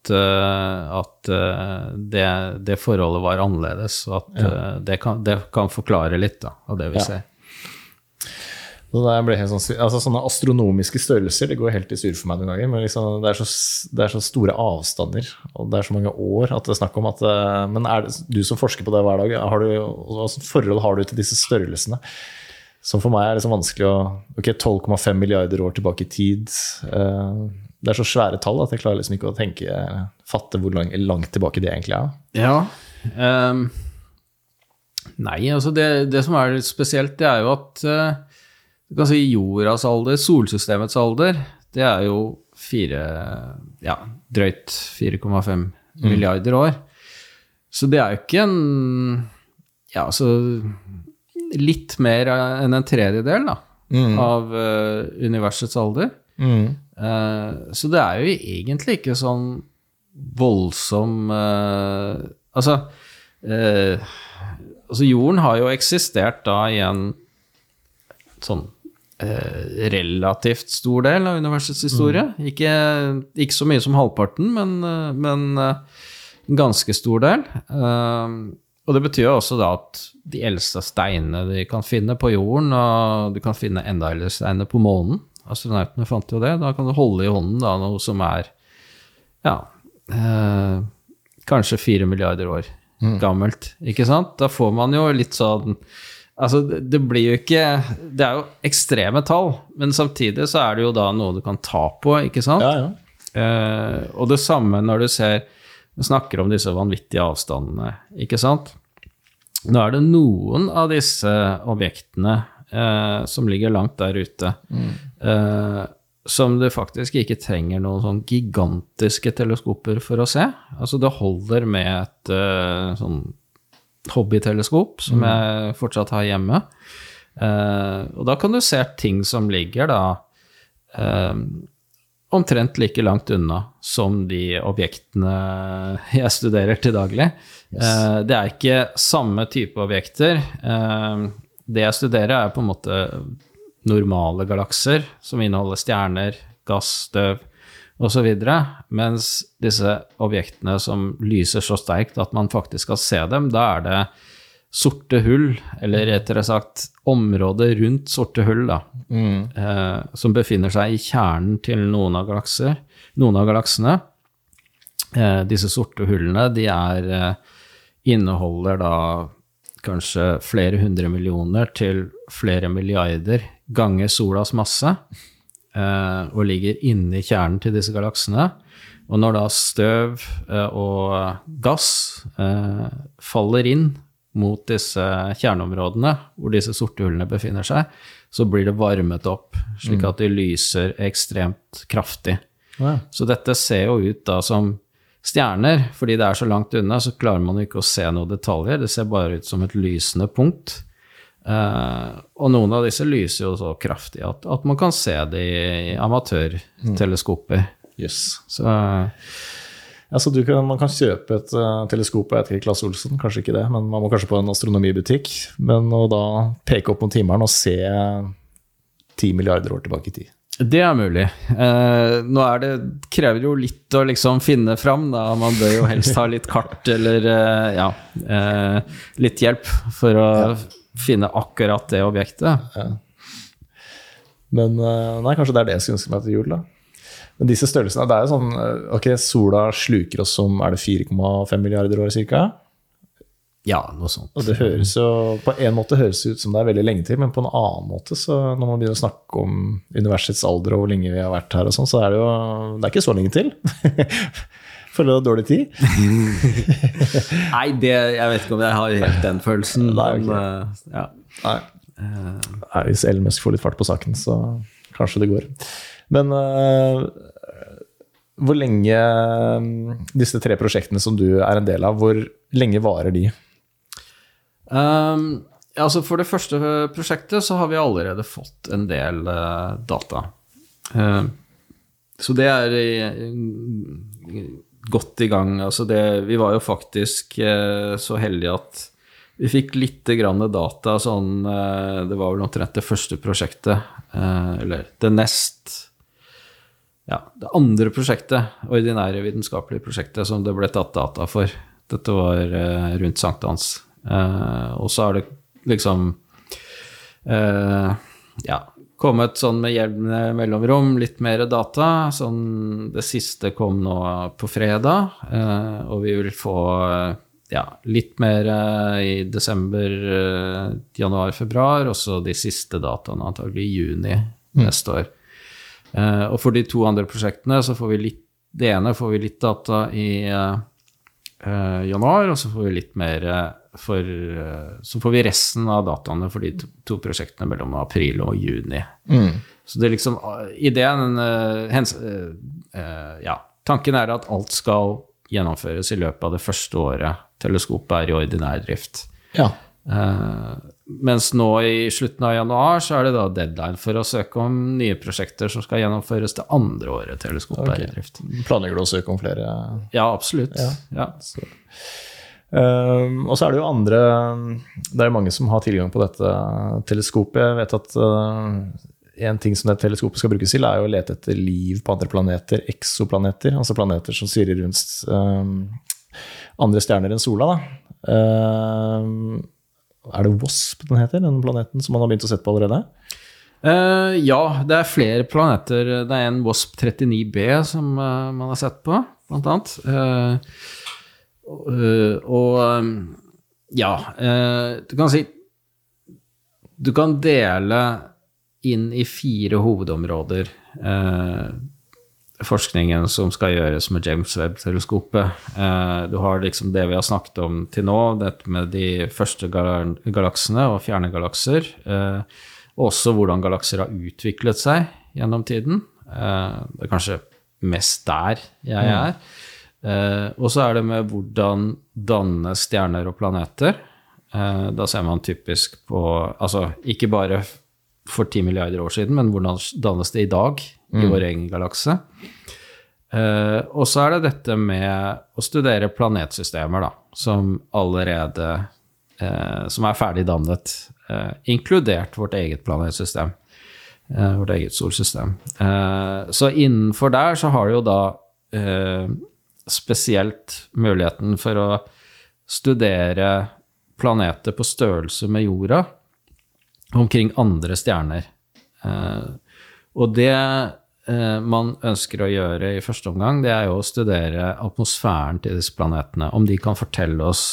At, eh, at eh, det, det forholdet var annerledes, og at eh, det, kan, det kan forklare litt da, av det vi Ja. ser. Sånn, altså Sånne astronomiske størrelser det går helt i surr for meg noen ganger. Men liksom, det, er så, det, er så, store avstander, og det er så mange år at det er snakk om at Men er det, du som forsker på det hver dag, har du, hva forhold har du til disse størrelsene? Som for meg er liksom vanskelig å Ok, 12,5 milliarder år tilbake i tid. Eh, det er så svære tall at jeg klarer liksom ikke å tenke, fatte hvor lang, langt tilbake det egentlig er. Ja, um, Nei, altså det, det, som er litt spesielt, det er jo at uh, du kan si jordas alder, solsystemets alder, det er jo fire Ja, drøyt 4,5 mm. milliarder år. Så det er jo ikke en Ja, altså Litt mer enn en tredjedel da, mm. av uh, universets alder. Mm. Uh, så det er jo egentlig ikke sånn voldsom uh, Altså Altså, jorden har jo eksistert da i en sånn eh, relativt stor del av universets historie. Mm. Ikke, ikke, så mye som halvparten, men, eh, men eh, en ganske stor del. Eh, og det betyr jo også da at de eldste steinene de kan finne på jorden, og du kan finne enda eldre steiner på månen. Astronautene fant jo det. Da kan du holde i hånden da noe som er ja, eh, kanskje fire milliarder år mm. gammelt. Ikke sant? Da får man jo litt sånn Altså, det blir jo ikke Det er jo ekstreme tall, men samtidig så er det jo da noe du kan ta på, ikke sant? Ja, ja. Eh, og det samme når du ser Du snakker om disse vanvittige avstandene, ikke sant? Nå er det noen av disse objektene eh, som ligger langt der ute, mm. eh, som du faktisk ikke trenger noen sånn gigantiske teleskoper for å se. Altså, det holder med et eh, sånn hobbyteleskop som mm. jeg fortsatt har hjemme. Uh, og da kan du se ting som ligger da uh, omtrent like langt unna som de objektene jeg studerer til daglig. Yes. Uh, det er ikke samme type objekter. Det jeg studerer, er på en måte normale galakser som inneholder stjerner, gass, støv osv. Mens disse objektene som lyser så sterkt at man faktisk skal se dem, da er det sorte hull, eller rettere sagt området rundt sorte hull, da, mm. eh, som befinner seg i kjernen til noen av, galakser, noen av galaksene. Eh, disse sorte hullene, de er eh, inneholder da kanskje flere hundre millioner til flere milliarder ganger solas masse. Eh, og ligger inni kjernen til disse galaksene. Og når da støv eh, og gass eh, faller inn mot disse kjerneområdene hvor disse sorte hullene befinner seg, så blir det varmet opp, slik mm. at de lyser ekstremt kraftig. Ja. Så dette ser jo ut da som stjerner. Fordi det er så langt unna, så klarer man ikke å se noen detaljer. Det ser bare ut som et lysende punkt. Uh, og noen av disse lyser jo så kraftig at, at man kan se det i amatørteleskoper. Mm. Yes. Så, uh, ja, så kan, man kan kjøpe et uh, teleskop jeg vet ikke Klasse Olsen, kanskje ikke det, men man må kanskje på en astronomibutikk. Men å da peke opp mot himmelen og se ti milliarder år tilbake i tid. Det er mulig. Eh, nå er det, krever jo litt å liksom finne fram, da. Man bør jo helst ha litt kart eller eh, ja, eh, litt hjelp for å ja finne akkurat det objektet. Ja. Men eh, nei, kanskje det er det jeg skulle ønske meg til jul, da. Men disse størrelsene det er jo sånn eh, Ok, sola sluker oss som er det 4,5 milliarder år ca.? Ja, noe sånt. Og det høres jo På en måte høres det ut som det er veldig lenge til, men på en annen måte, så når man begynner å snakke om universets alder og hvor lenge vi har vært her, og sånn, så er det jo Det er ikke så lenge til. Føler du har dårlig tid? Nei, det, jeg vet ikke om jeg har helt den følelsen. Nei, okay. men, eh, ja. Nei. Nei. Hvis Elon Musk får litt fart på saken, så kanskje det går. Men uh, hvor lenge Disse tre prosjektene som du er en del av, hvor lenge varer de? Um, altså for det første prosjektet så har vi allerede fått en del uh, data. Uh, så det er godt i gang. Altså det, vi var jo faktisk eh, så heldige at vi fikk litt grann data sånn eh, Det var vel omtrent det første prosjektet, eller det nest Ja, det andre prosjektet, ordinære vitenskapelige prosjektet, som det ble tatt data for. Dette var rundt sankthans. Eh, og så har det liksom uh, Ja, kommet sånn med jevne mellomrom, litt mer data. Sånn det siste kom nå på fredag, uh, og vi vil få ja, litt mer i desember, januar, februar, og så de siste dataene antagelig i juni neste år. Og for de to andre prosjektene så får vi litt Det ene får vi litt data i januar, og så får vi litt mer for eh, Så får vi resten av dataene for de to, to prosjektene mellom april og juni. Så det er liksom eh, Ideen eh, hens, Ja, tanken er at alt skal gjennomføres i løpet av det første året teleskopet er i ordinær drift. Ja. Uh, mens nå i slutten av januar så er det da deadline for å søke om nye prosjekter som skal gjennomføres det andre året teleskopet er i drift. Planlegger du å søke om flere? Ja, absolutt. Ja. Ja. Um, og så er det jo andre Det er jo mange som har tilgang på dette teleskopet. Jeg vet at uh, en ting som det teleskopet skal brukes til, er jo å lete etter liv på andre planeter, eksoplaneter. Altså planeter som svirrer rundt um, andre stjerner enn sola. Da. Um, er det WASP den heter, den planeten som man har begynt å sette på allerede? Uh, ja, det er flere planeter. Det er en WASP 39b som uh, man har sett på, blant annet. Eh, og, eh, og eh, ja, eh, du kan si Du kan dele inn i fire hovedområder eh, forskningen som skal gjøres med James Webb-teleskopet. Du har liksom det vi har snakket om til nå, dette med de første galaksene og fjerne galakser. Og også hvordan galakser har utviklet seg gjennom tiden. Det er kanskje mest der jeg er. Eh, og så er det med hvordan danne stjerner og planeter. Eh, da ser man typisk på Altså ikke bare for 10 milliarder år siden, men hvordan dannes det i dag i vår egen galakse. Eh, og så er det dette med å studere planetsystemer, da, som allerede eh, Som er ferdig dannet, eh, inkludert vårt eget planetsystem. eh, vårt eget solsystem. Eh, så innenfor der så har du jo da eh, spesielt muligheten for å studere planeter på størrelse med jorda omkring andre stjerner. Eh, og det eh, man ønsker å gjøre i første omgang, det er jo å studere atmosfæren til disse planetene. Om de kan fortelle oss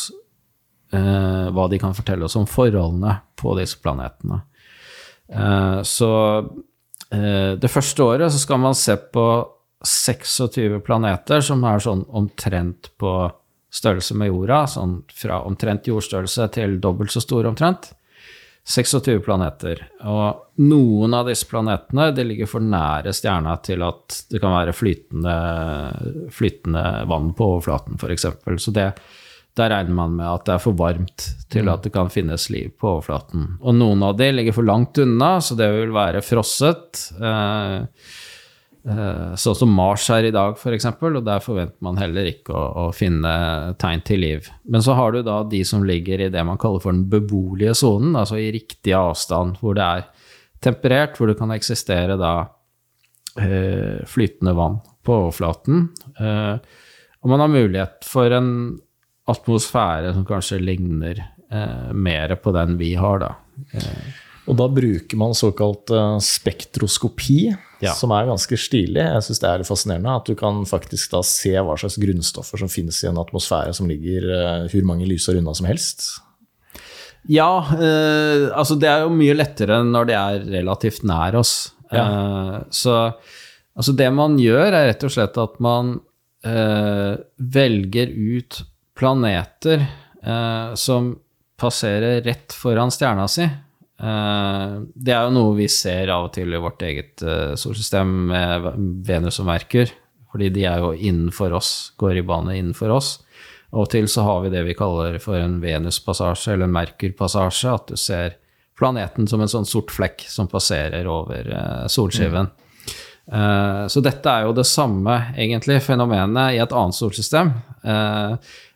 eh, hva de kan fortelle oss om forholdene på disse planetene. Så det første året så skal man se på 26 planeter som er sånn omtrent på størrelse med jorda, sånn fra omtrent jordstørrelse til dobbelt så store omtrent. 26 planeter. Og noen av disse planetene de ligger for nære stjerna til at det kan være flytende, flytende vann på overflaten, f.eks. Så det, der regner man med at det er for varmt til at det kan finnes liv på overflaten. Og noen av de ligger for langt unna, så det vil være frosset. Eh, Sånn som Mars er i dag, f.eks., og der forventer man heller ikke å, å finne tegn til liv. Men så har du da de som ligger i det man kaller for den beboelige sonen, altså i riktig avstand, hvor det er temperert, hvor det kan eksistere da eh, flytende vann på overflaten. Eh, og man har mulighet for en atmosfære som kanskje ligner mer på den vi har, da. Og da bruker man såkalt spektroskopi, Ja. som er ganske stilig. Jeg syns det er fascinerende at du kan faktisk da se hva slags grunnstoffer som finnes i en atmosfære som ligger eh, hvor mange lysår unna som helst. Ja, eh, altså det er jo mye lettere når det er relativt nær oss. Eh, så altså det man gjør, er rett og slett at man eh, velger ut planeter eh, som passerer rett foran stjerna si. Eh, det er jo noe vi ser av og til i vårt eget eh, solsystem med Venus og Merkur, fordi de er jo innenfor oss, går i bane innenfor oss. Av og til så har vi det vi kaller for en Venus-passasje eller en Merkur-passasje, at du ser planeten som en sånn sort flekk som passerer over eh, solskiven. Mm. så dette er jo det samme, egentlig, fenomenet i et annet solsystem.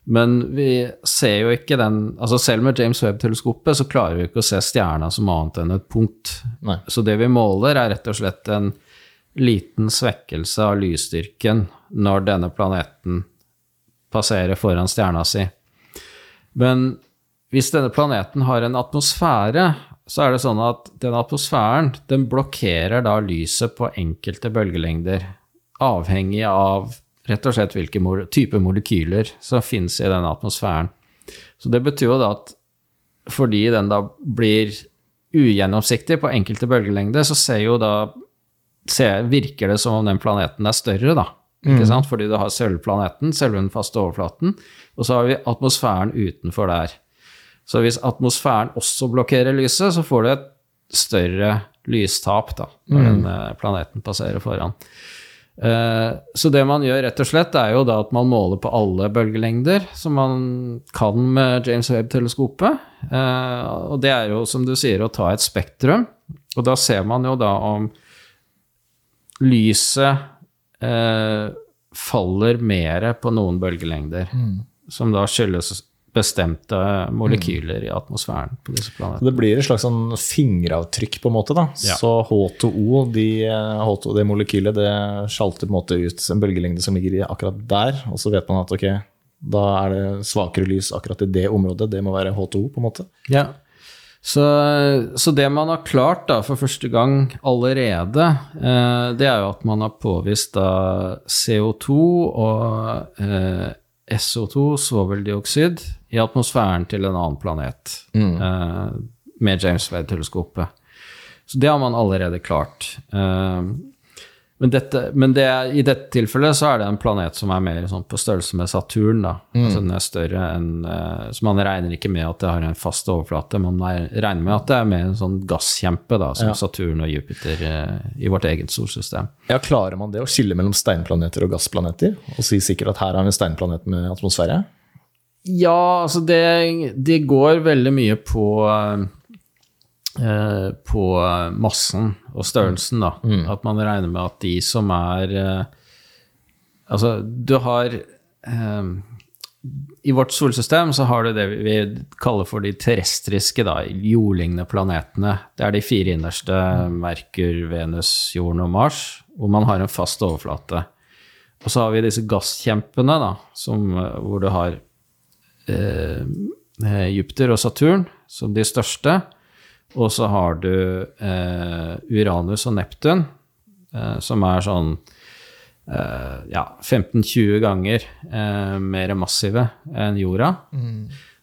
Men vi ser jo ikke den altså Selv med James Webb-teleskopet så klarer vi ikke å se stjerna som annet enn et punkt. Nei. Så det vi måler, er rett og slett en liten svekkelse av lysstyrken når denne planeten passerer foran stjerna si. Men hvis denne planeten har en atmosfære, så er det sånn at den atmosfæren den blokkerer da lyset på enkelte bølgelengder, avhengig av rett og slett hvilke type molekyler som finnes i denne atmosfæren. Så det betyr jo da at fordi den da blir ugjennomsiktig på enkelte bølgelengder, så ser jo da ser, virker det som om den planeten er større, da. Ikke sant? Fordi du har selve planeten, selve den faste overflaten, og så har vi atmosfæren utenfor der. Så hvis atmosfæren også blokkerer lyset, så får du et større lystap da, når den eh, planeten passerer foran. Eh, Så det man gjør rett og slett, er jo da at man måler på alle bølgelengder, som man kan med James Webb-teleskopet. Eh, Og det er jo, som du sier, å ta et spektrum. Og da ser man jo da om lyset eh, faller mer på noen bølgelengder, som da skyldes bestemte molekyler i atmosfæren på disse Så planetene. det blir et slags sånn fingeravtrykk, på en måte. da. Ja. Så H2O, de, H2, det molekylet, det sjalter på en måte ut en bølgelengde som ligger akkurat der. Og så vet man at ok, da er det svakere lys akkurat i det området. Det må være H2O, på en måte. Ja. Så, så det man har klart da for første gang allerede, eh, det er jo at man har påvist da CO2 og eh, SO2, svoveldioksid, i atmosfæren til en annen planet eh, med James Webb-teleskopet. Så det har man allerede klart. Eh, men, dette, men det, i dette tilfellet så er det en planet som er mer sånn på størrelse med Saturn. Da. Altså den er større enn eh, Så man regner ikke med at det har en fast overflate, man er- regner med at det er mer en sånn gasskjempe, da, som Ja. Saturn og Jupiter i vårt eget solsystem. Ja, Klarer man det å skille mellom steinplaneter og gassplaneter? Og si sikkert at her har vi en steinplanet med atmosfære? Ja, altså det, det går veldig mye på eh, på massen og størrelsen, da. At man regner med at de som er eh, Altså, du har eh, I vårt solsystem så har du det vi kaller for de terrestriske, da, jordlignende planetene. Det er de fire innerste, Merkur, Venus, Jorden og Mars, hvor man har en fast overflate. Og så har vi disse gasskjempene, da, som, eh, hvor du har eh, eh, Jupiter og Saturn som de største. Og så har du eh, Uranus og Neptun, eh, som er sånn eh, ja, 15-20 ganger eh, mer massive enn jorda.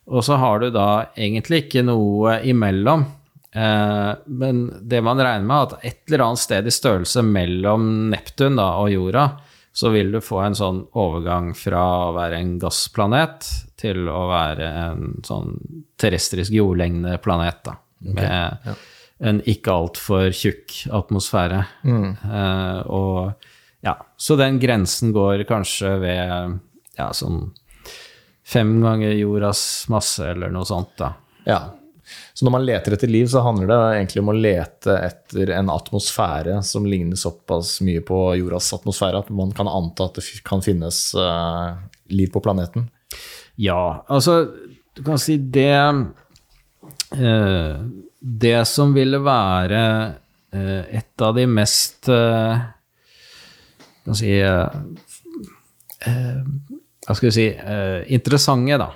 Og så har du da egentlig ikke noe imellom. Eh, men det man regner med, er at et eller annet sted i størrelse mellom Neptun da, og jorda, så vil du få en sånn overgang fra å være en gassplanet til å være en sånn terrestrisk jordlignende planet, da. Med en ikke altfor tjukk atmosfære. Eh, og ja, så den grensen går kanskje ved ja, sånn fem ganger jordas masse, eller noe sånt, da. Ja. Så når man leter etter liv, så handler det egentlig om å lete etter en atmosfære som ligner såpass mye på jordas atmosfære at man kan anta at det kan finnes eh, liv på planeten. Ja, altså Du kan si det eh, Det som ville være eh, et av de mest eh, Kan si eh, eh, Hva skal vi si eh, Interessante, da.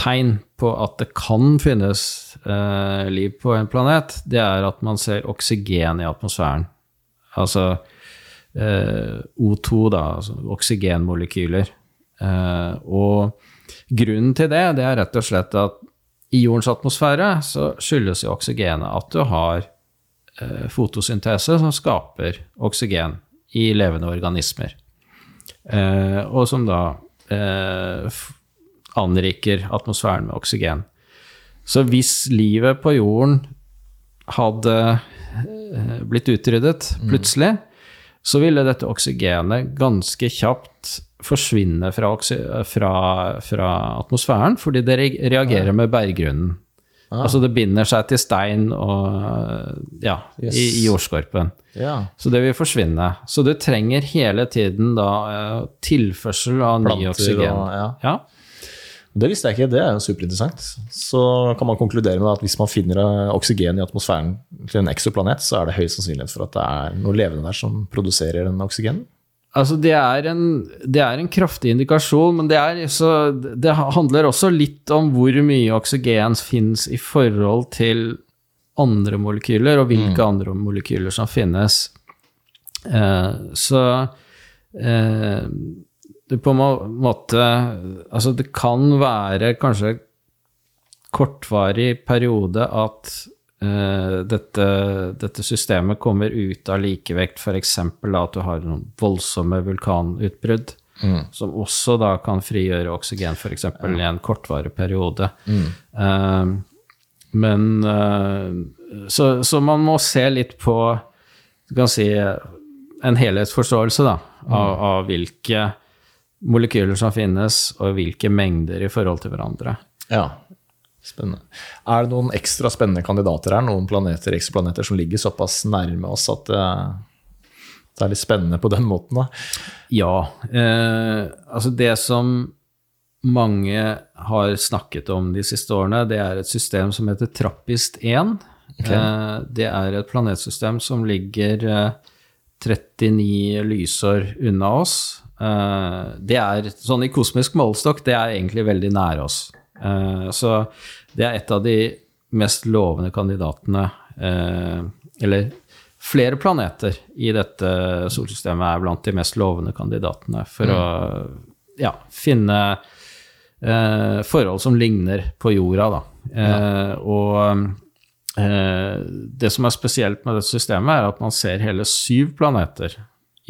Tegn på at det kan finnes liv på en planet, det er at man ser oksygen i atmosfæren. Altså eh, O2, da, altså oksygenmolekyler. Eh, og grunnen til det, det er rett og slett at i jordens atmosfære så skyldes jo oksygenet at du har eh, fotosyntese som skaper oksygen i levende organismer. Eh, og som da eh, anriker atmosfæren med oksygen. Så hvis livet på jorden hadde blitt utryddet plutselig, så ville dette oksygenet ganske kjapt forsvinne fra, fra, fra atmosfæren, fordi det reagerer med berggrunnen. Altså det binder seg til stein og ja, Yes. i, i jordskorpen. Ja. Så det vil forsvinne. Så du trenger hele tiden da eh, tilførsel av ny oksygen. og ja. Ja. Det visste jeg ikke, det er jo superinteressant. Så kan man konkludere med at hvis man finner eh, oksygen i atmosfæren til en eksoplanet, så er det høy sannsynlighet for at det er noe levende der som produserer den oksygenen. Altså, det er, en, det er en kraftig indikasjon, men det, er, så, det handler også litt om hvor mye oksygen finnes i forhold til andre molekyler, og hvilke mm. andre molekyler som finnes. Eh, så eh, det på en måte Altså, det kan være kanskje kortvarig periode at uh, dette, dette, systemet kommer ut av likevekt, f.eks. at du har noen voldsomme vulkanutbrudd, mm. som også da kan frigjøre oksygen, f.eks. Mm. i en kortvarig periode. Mm. Uh, men uh, så, så, man må se litt på du kan si en helhetsforståelse da, av, mm. av hvilke molekyler som finnes, og hvilke mengder i forhold til hverandre. Ja, Spennende. Er det noen ekstra spennende kandidater her? Noen planeter, ekstraplaneter som ligger såpass nærme oss at det, det er litt spennende på den måten? da? Ja. Eh, altså det som mange har snakket om de siste årene, det er et system som heter Trappist-1. Okay. Eh, det er et planetsystem som ligger eh, 39 lysår unna oss. Eh, det er sånn i kosmisk målestokk, det er egentlig veldig nær oss. Eh, så det er et av de mest lovende kandidatene eh, Eller flere planeter i dette solsystemet er blant de mest lovende kandidatene for mm. å ja, finne eh, forhold som ligner på jorda, da. Ja. og det som er spesielt med dette systemet, er at man ser hele syv planeter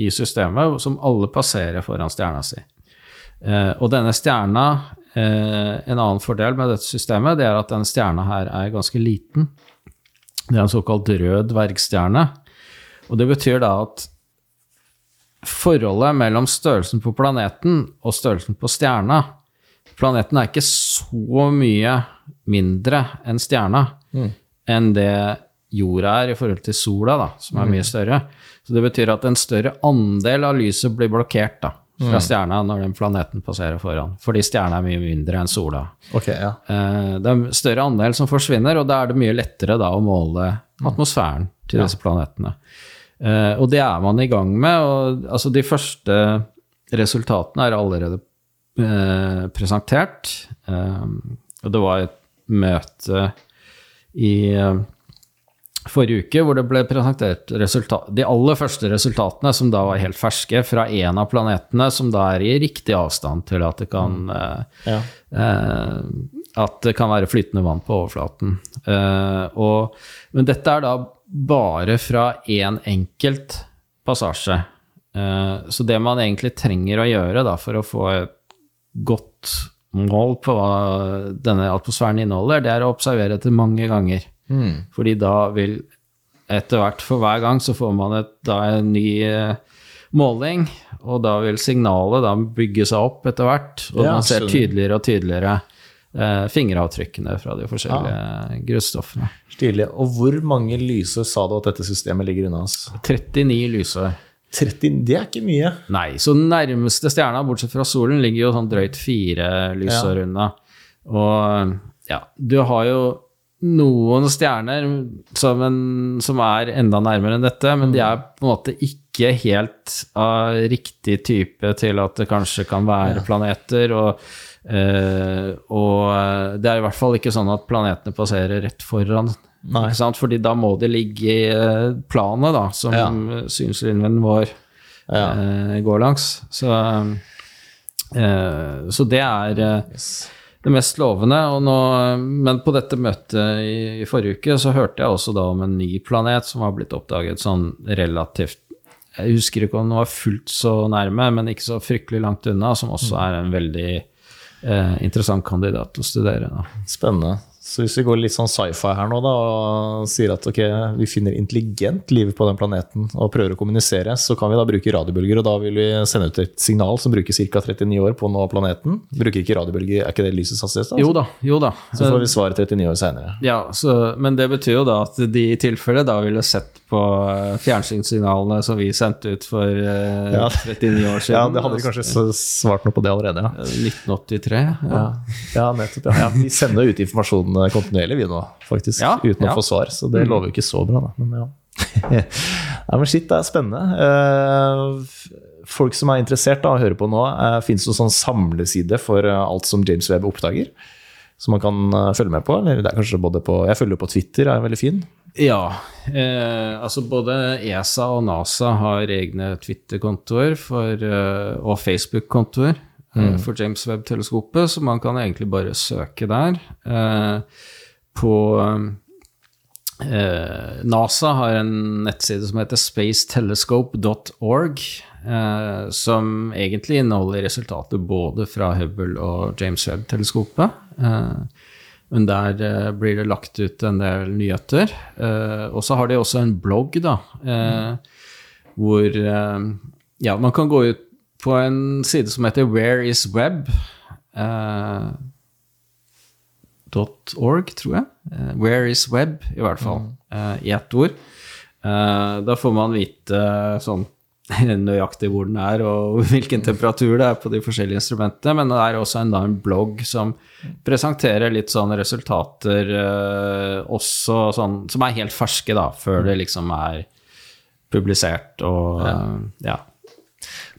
i systemet som alle passerer foran stjerna si. og denne stjerna Eh, en annen fordel med dette systemet det er at denne stjerna her er ganske liten. Det er en såkalt rød dvergstjerne. Og det betyr da at forholdet mellom størrelsen på planeten og størrelsen på stjerna Planeten er ikke så mye mindre enn stjerna mm. enn det jorda er i forhold til sola, da, som er mye mm. større. Så det betyr at en større andel av lyset blir blokkert. da fra mm. stjerna når den planeten passerer foran. Fordi stjerna er mye mindre enn sola. Okay, ja. Eh, det er en større andel som forsvinner, og da er det mye lettere da å måle mm. atmosfæren til disse planetene. Eh, og det er man i gang med. og altså De første resultatene er allerede eh, presentert. og det var et møte i forrige uke, hvor det ble presentert de aller første resultatene, som da var helt ferske, fra en av planetene som da er i riktig avstand til at det kan mm. eh, ja. eh, At det kan være flytende vann på overflaten. Eh, og, men dette er da bare fra én enkelt passasje. Eh, så det man egentlig trenger å gjøre da, for å få et godt mål på hva denne atmosfæren inneholder, det er å observere etter mange ganger. Mm. Fordi da vil etter hvert for hver gang så får man et, da en ny eh, måling, og da vil signalet da bygge seg opp etter hvert, og ja, man ser tydeligere og tydeligere eh, fingeravtrykkene fra de forskjellige ja. grusstoffene. Stilig. Og hvor mange lysår sa du at dette systemet ligger unna oss? 39 lysår. 30, det er ikke mye. Nei, så den nærmeste stjerna, bortsett fra solen, ligger jo sånn drøyt fire lysår ja. unna. Og ja, du har jo noen stjerner som, en, som, er enda nærmere enn dette, men de er på en måte ikke helt av riktig type til at det kanskje kan være planeter. Og, eh, og det er i hvert fall ikke sånn at planetene passerer rett foran. Fordi da må de ligge i eh, planet, da, som ja. synslinjen vår ja. eh, går langs. Så, eh, så det er eh, yes det mest lovende. Nå, men på dette møtet i, i, forrige uke så hørte jeg også da om en ny planet som har blitt oppdaget sånn relativt Jeg husker ikke om den var fullt så nærme, men ikke så fryktelig langt unna, som også er en veldig eh, interessant kandidat å studere. Da. Spennende. Så hvis vi går litt sånn sci-fi her nå da, og sier at okay, vi finner intelligent liv på den planeten og prøver å kommunisere, så kan vi da bruke radiobølger, og da vil vi sende ut et signal som bruker ca. 39 år på å nå planeten. Bruker ikke radiobølger, er ikke det lysets hastighet? Altså? Jo da, jo da. Så får vi svaret 39 år seinere. Ja, så, men det betyr jo da at de i tilfelle da ville sett på eh, fjernsynssignalene som vi sendte ut for uh, ja. 39 år siden. Ja, det hadde vi kanskje svart noe på det allerede, ja. 1983. Ja, ja nettopp. Ja. Vi sender ut informasjon sånn kontinuerlig, vi nå, faktisk. Ja, uten å få svar. Så det mm. lover jo ikke så bra, da. Men ja. Nei, men shit, det er spennende. Uh, folk som er interessert da, å høre på nå, uh, fins det noen sånn samleside for alt som James Webb oppdager? Som man kan følge med på? Eller det er kanskje både på Jeg følger jo på Twitter, er veldig fin. Ja. Eh, altså både ESA og NASA har egne Twitter-kontoer og Facebook-kontoer mm. for James Webb-teleskopet, så man kan egentlig bare søke der. på Eh, NASA har en nettside som heter spacetelescope.org, eh, som egentlig inneholder resultater både fra Hubble og James Webb-teleskopet. Eh, men der eh, blir det lagt ut en del nyheter. Eh, og så har de også en blogg, da, eh, hvor Ja, man kan gå ut på en side som heter Where is Web? .org, tror jeg. Eh, Where is web, i hvert fall. Uh, I ett ord. Uh, da får man vite sånn nøyaktig hvor den er, og hvilken temperatur det er på de forskjellige instrumentene. Men det er også en, en blogg som presenterer litt sånne resultater også sånn, som er helt ferske, da, før det liksom er publisert og ja. ja.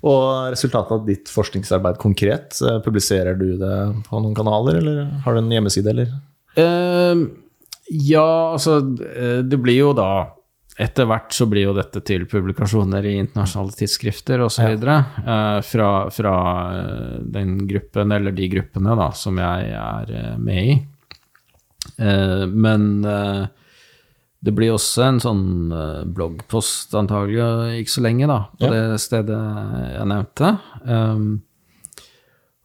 Og resultatet av ditt forskningsarbeid konkret, eh, publiserer du det på noen kanaler, eller har du en hjemmeside, eller? Uh, ja, altså eh, Det blir jo da Etter hvert så blir jo dette til publikasjoner i internasjonale tidsskrifter osv. Ja. Uh, fra, fra den gruppen, eller de gruppene, da, som jeg er med i. Uh, men uh, det blir også en sånn uh, bloggpost antagelig ikke så lenge, da, på ja. det stedet jeg nevnte. Um,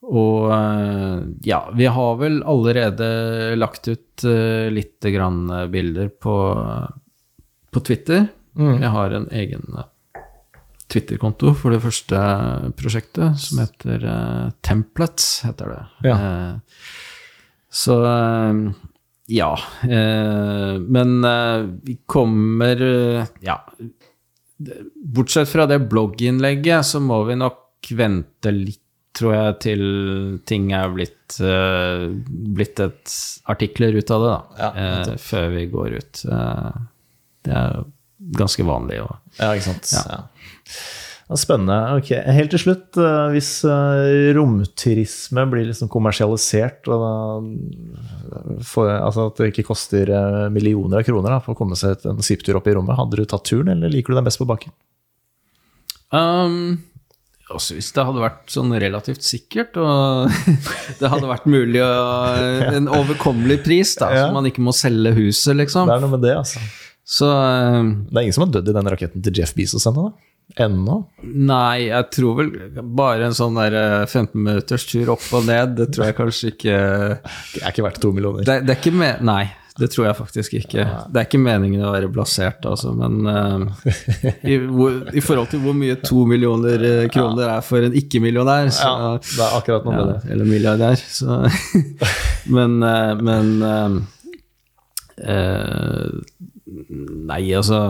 og uh, ja, vi har vel allerede lagt ut uh, lite grann bilder på, på Twitter. Mm. Jeg har en egen Twitter-konto for det første prosjektet, som heter Templates, heter det. Ja. så ja. Eh, men eh, vi kommer eh, Ja. Bortsett fra det blogginnlegget, så må vi nok vente litt, tror jeg, til ting er blitt, eh, blitt et artikler ut av det, da. Ja, uh, før vi går ut. Det er ganske vanlig. Og, ja, ikke sant. Ja. ja. Spennende. ok. Helt til slutt, eh, hvis eh, romturisme blir liksom kommersialisert, og for, altså at det ikke koster eh, millioner av kroner da, for å komme seg en skiptur opp i rommet, hadde du tatt turen, eller liker du den best på bakken? Um, også hvis det hadde vært sånn relativt sikkert, og det hadde vært mulig å En overkommelig pris, da, ja. så man ikke må selge huset, liksom. Det er noe med det, altså. Så, det er ingen som har dødd i den raketten til Jeff Bezos ennå? da? Ennå? Nei, jeg tror vel bare en sånn der 15 eh, minutters tur opp og ned, det tror jeg kanskje ikke Det er ikke verdt to millioner? Det, det er ikke med, nei, det tror jeg faktisk ikke. Det er ikke meningen å være blasert, altså, men uh, i, i, forhold til hvor mye to millioner kroner kroner er for en ikke-millionær, ja, Det er akkurat noe med det. Eller milliardær, så Men, uh, men uh, Nei, altså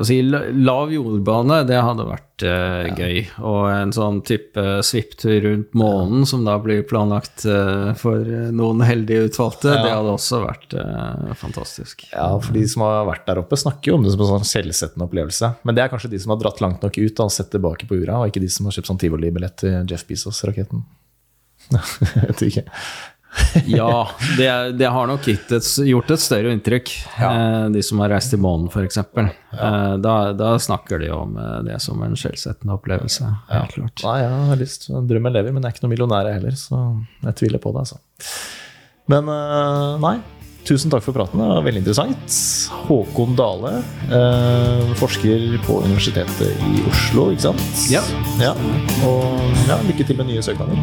si, lav jordbane, det hadde vært uh, ja. gøy. Og en sånn type svipptur rundt månen, som da blir planlagt uh, for noen heldige utvalgte, ja. det hadde også vært uh, fantastisk. Ja, for de som har vært der oppe, snakker jo om det som en sånn selvsettende opplevelse. Men det er kanskje de som har dratt langt nok ut og sett tilbake på ura, og ikke de som har kjøpt sånn tivolibillett til Jeff Bezos-raketten. Jeg vet ikke ja, det, det, har nok et, gjort et større inntrykk, ja. eh, de som har reist til månen f.eks. Ja. Eh, da, da, snakker de om eh, det som en skjellsettende opplevelse. Ja. helt klart. Nei, jeg har lyst, Drømmen lever, men jeg er ikke noen millionær heller, så jeg tviler på det. altså. Men eh, nei, tusen takk for praten. Det var veldig interessant. Håkon Dale, eh, forsker på Universitetet i Oslo, ikke sant? Ja. ja. Og ja, lykke til med nye søknader.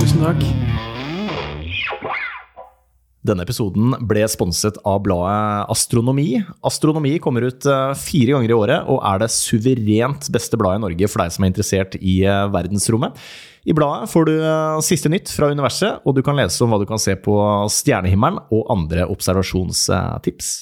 Tusen takk. Denne episoden ble sponset av bladet Astronomi. Astronomi kommer ut eh, fire ganger i året og er det suverent beste bladet i Norge for deg som er interessert i eh, verdensrommet. I bladet får du eh, siste nytt fra universet, og du kan lese om hva du kan se på stjernehimmelen og andre observasjonstips.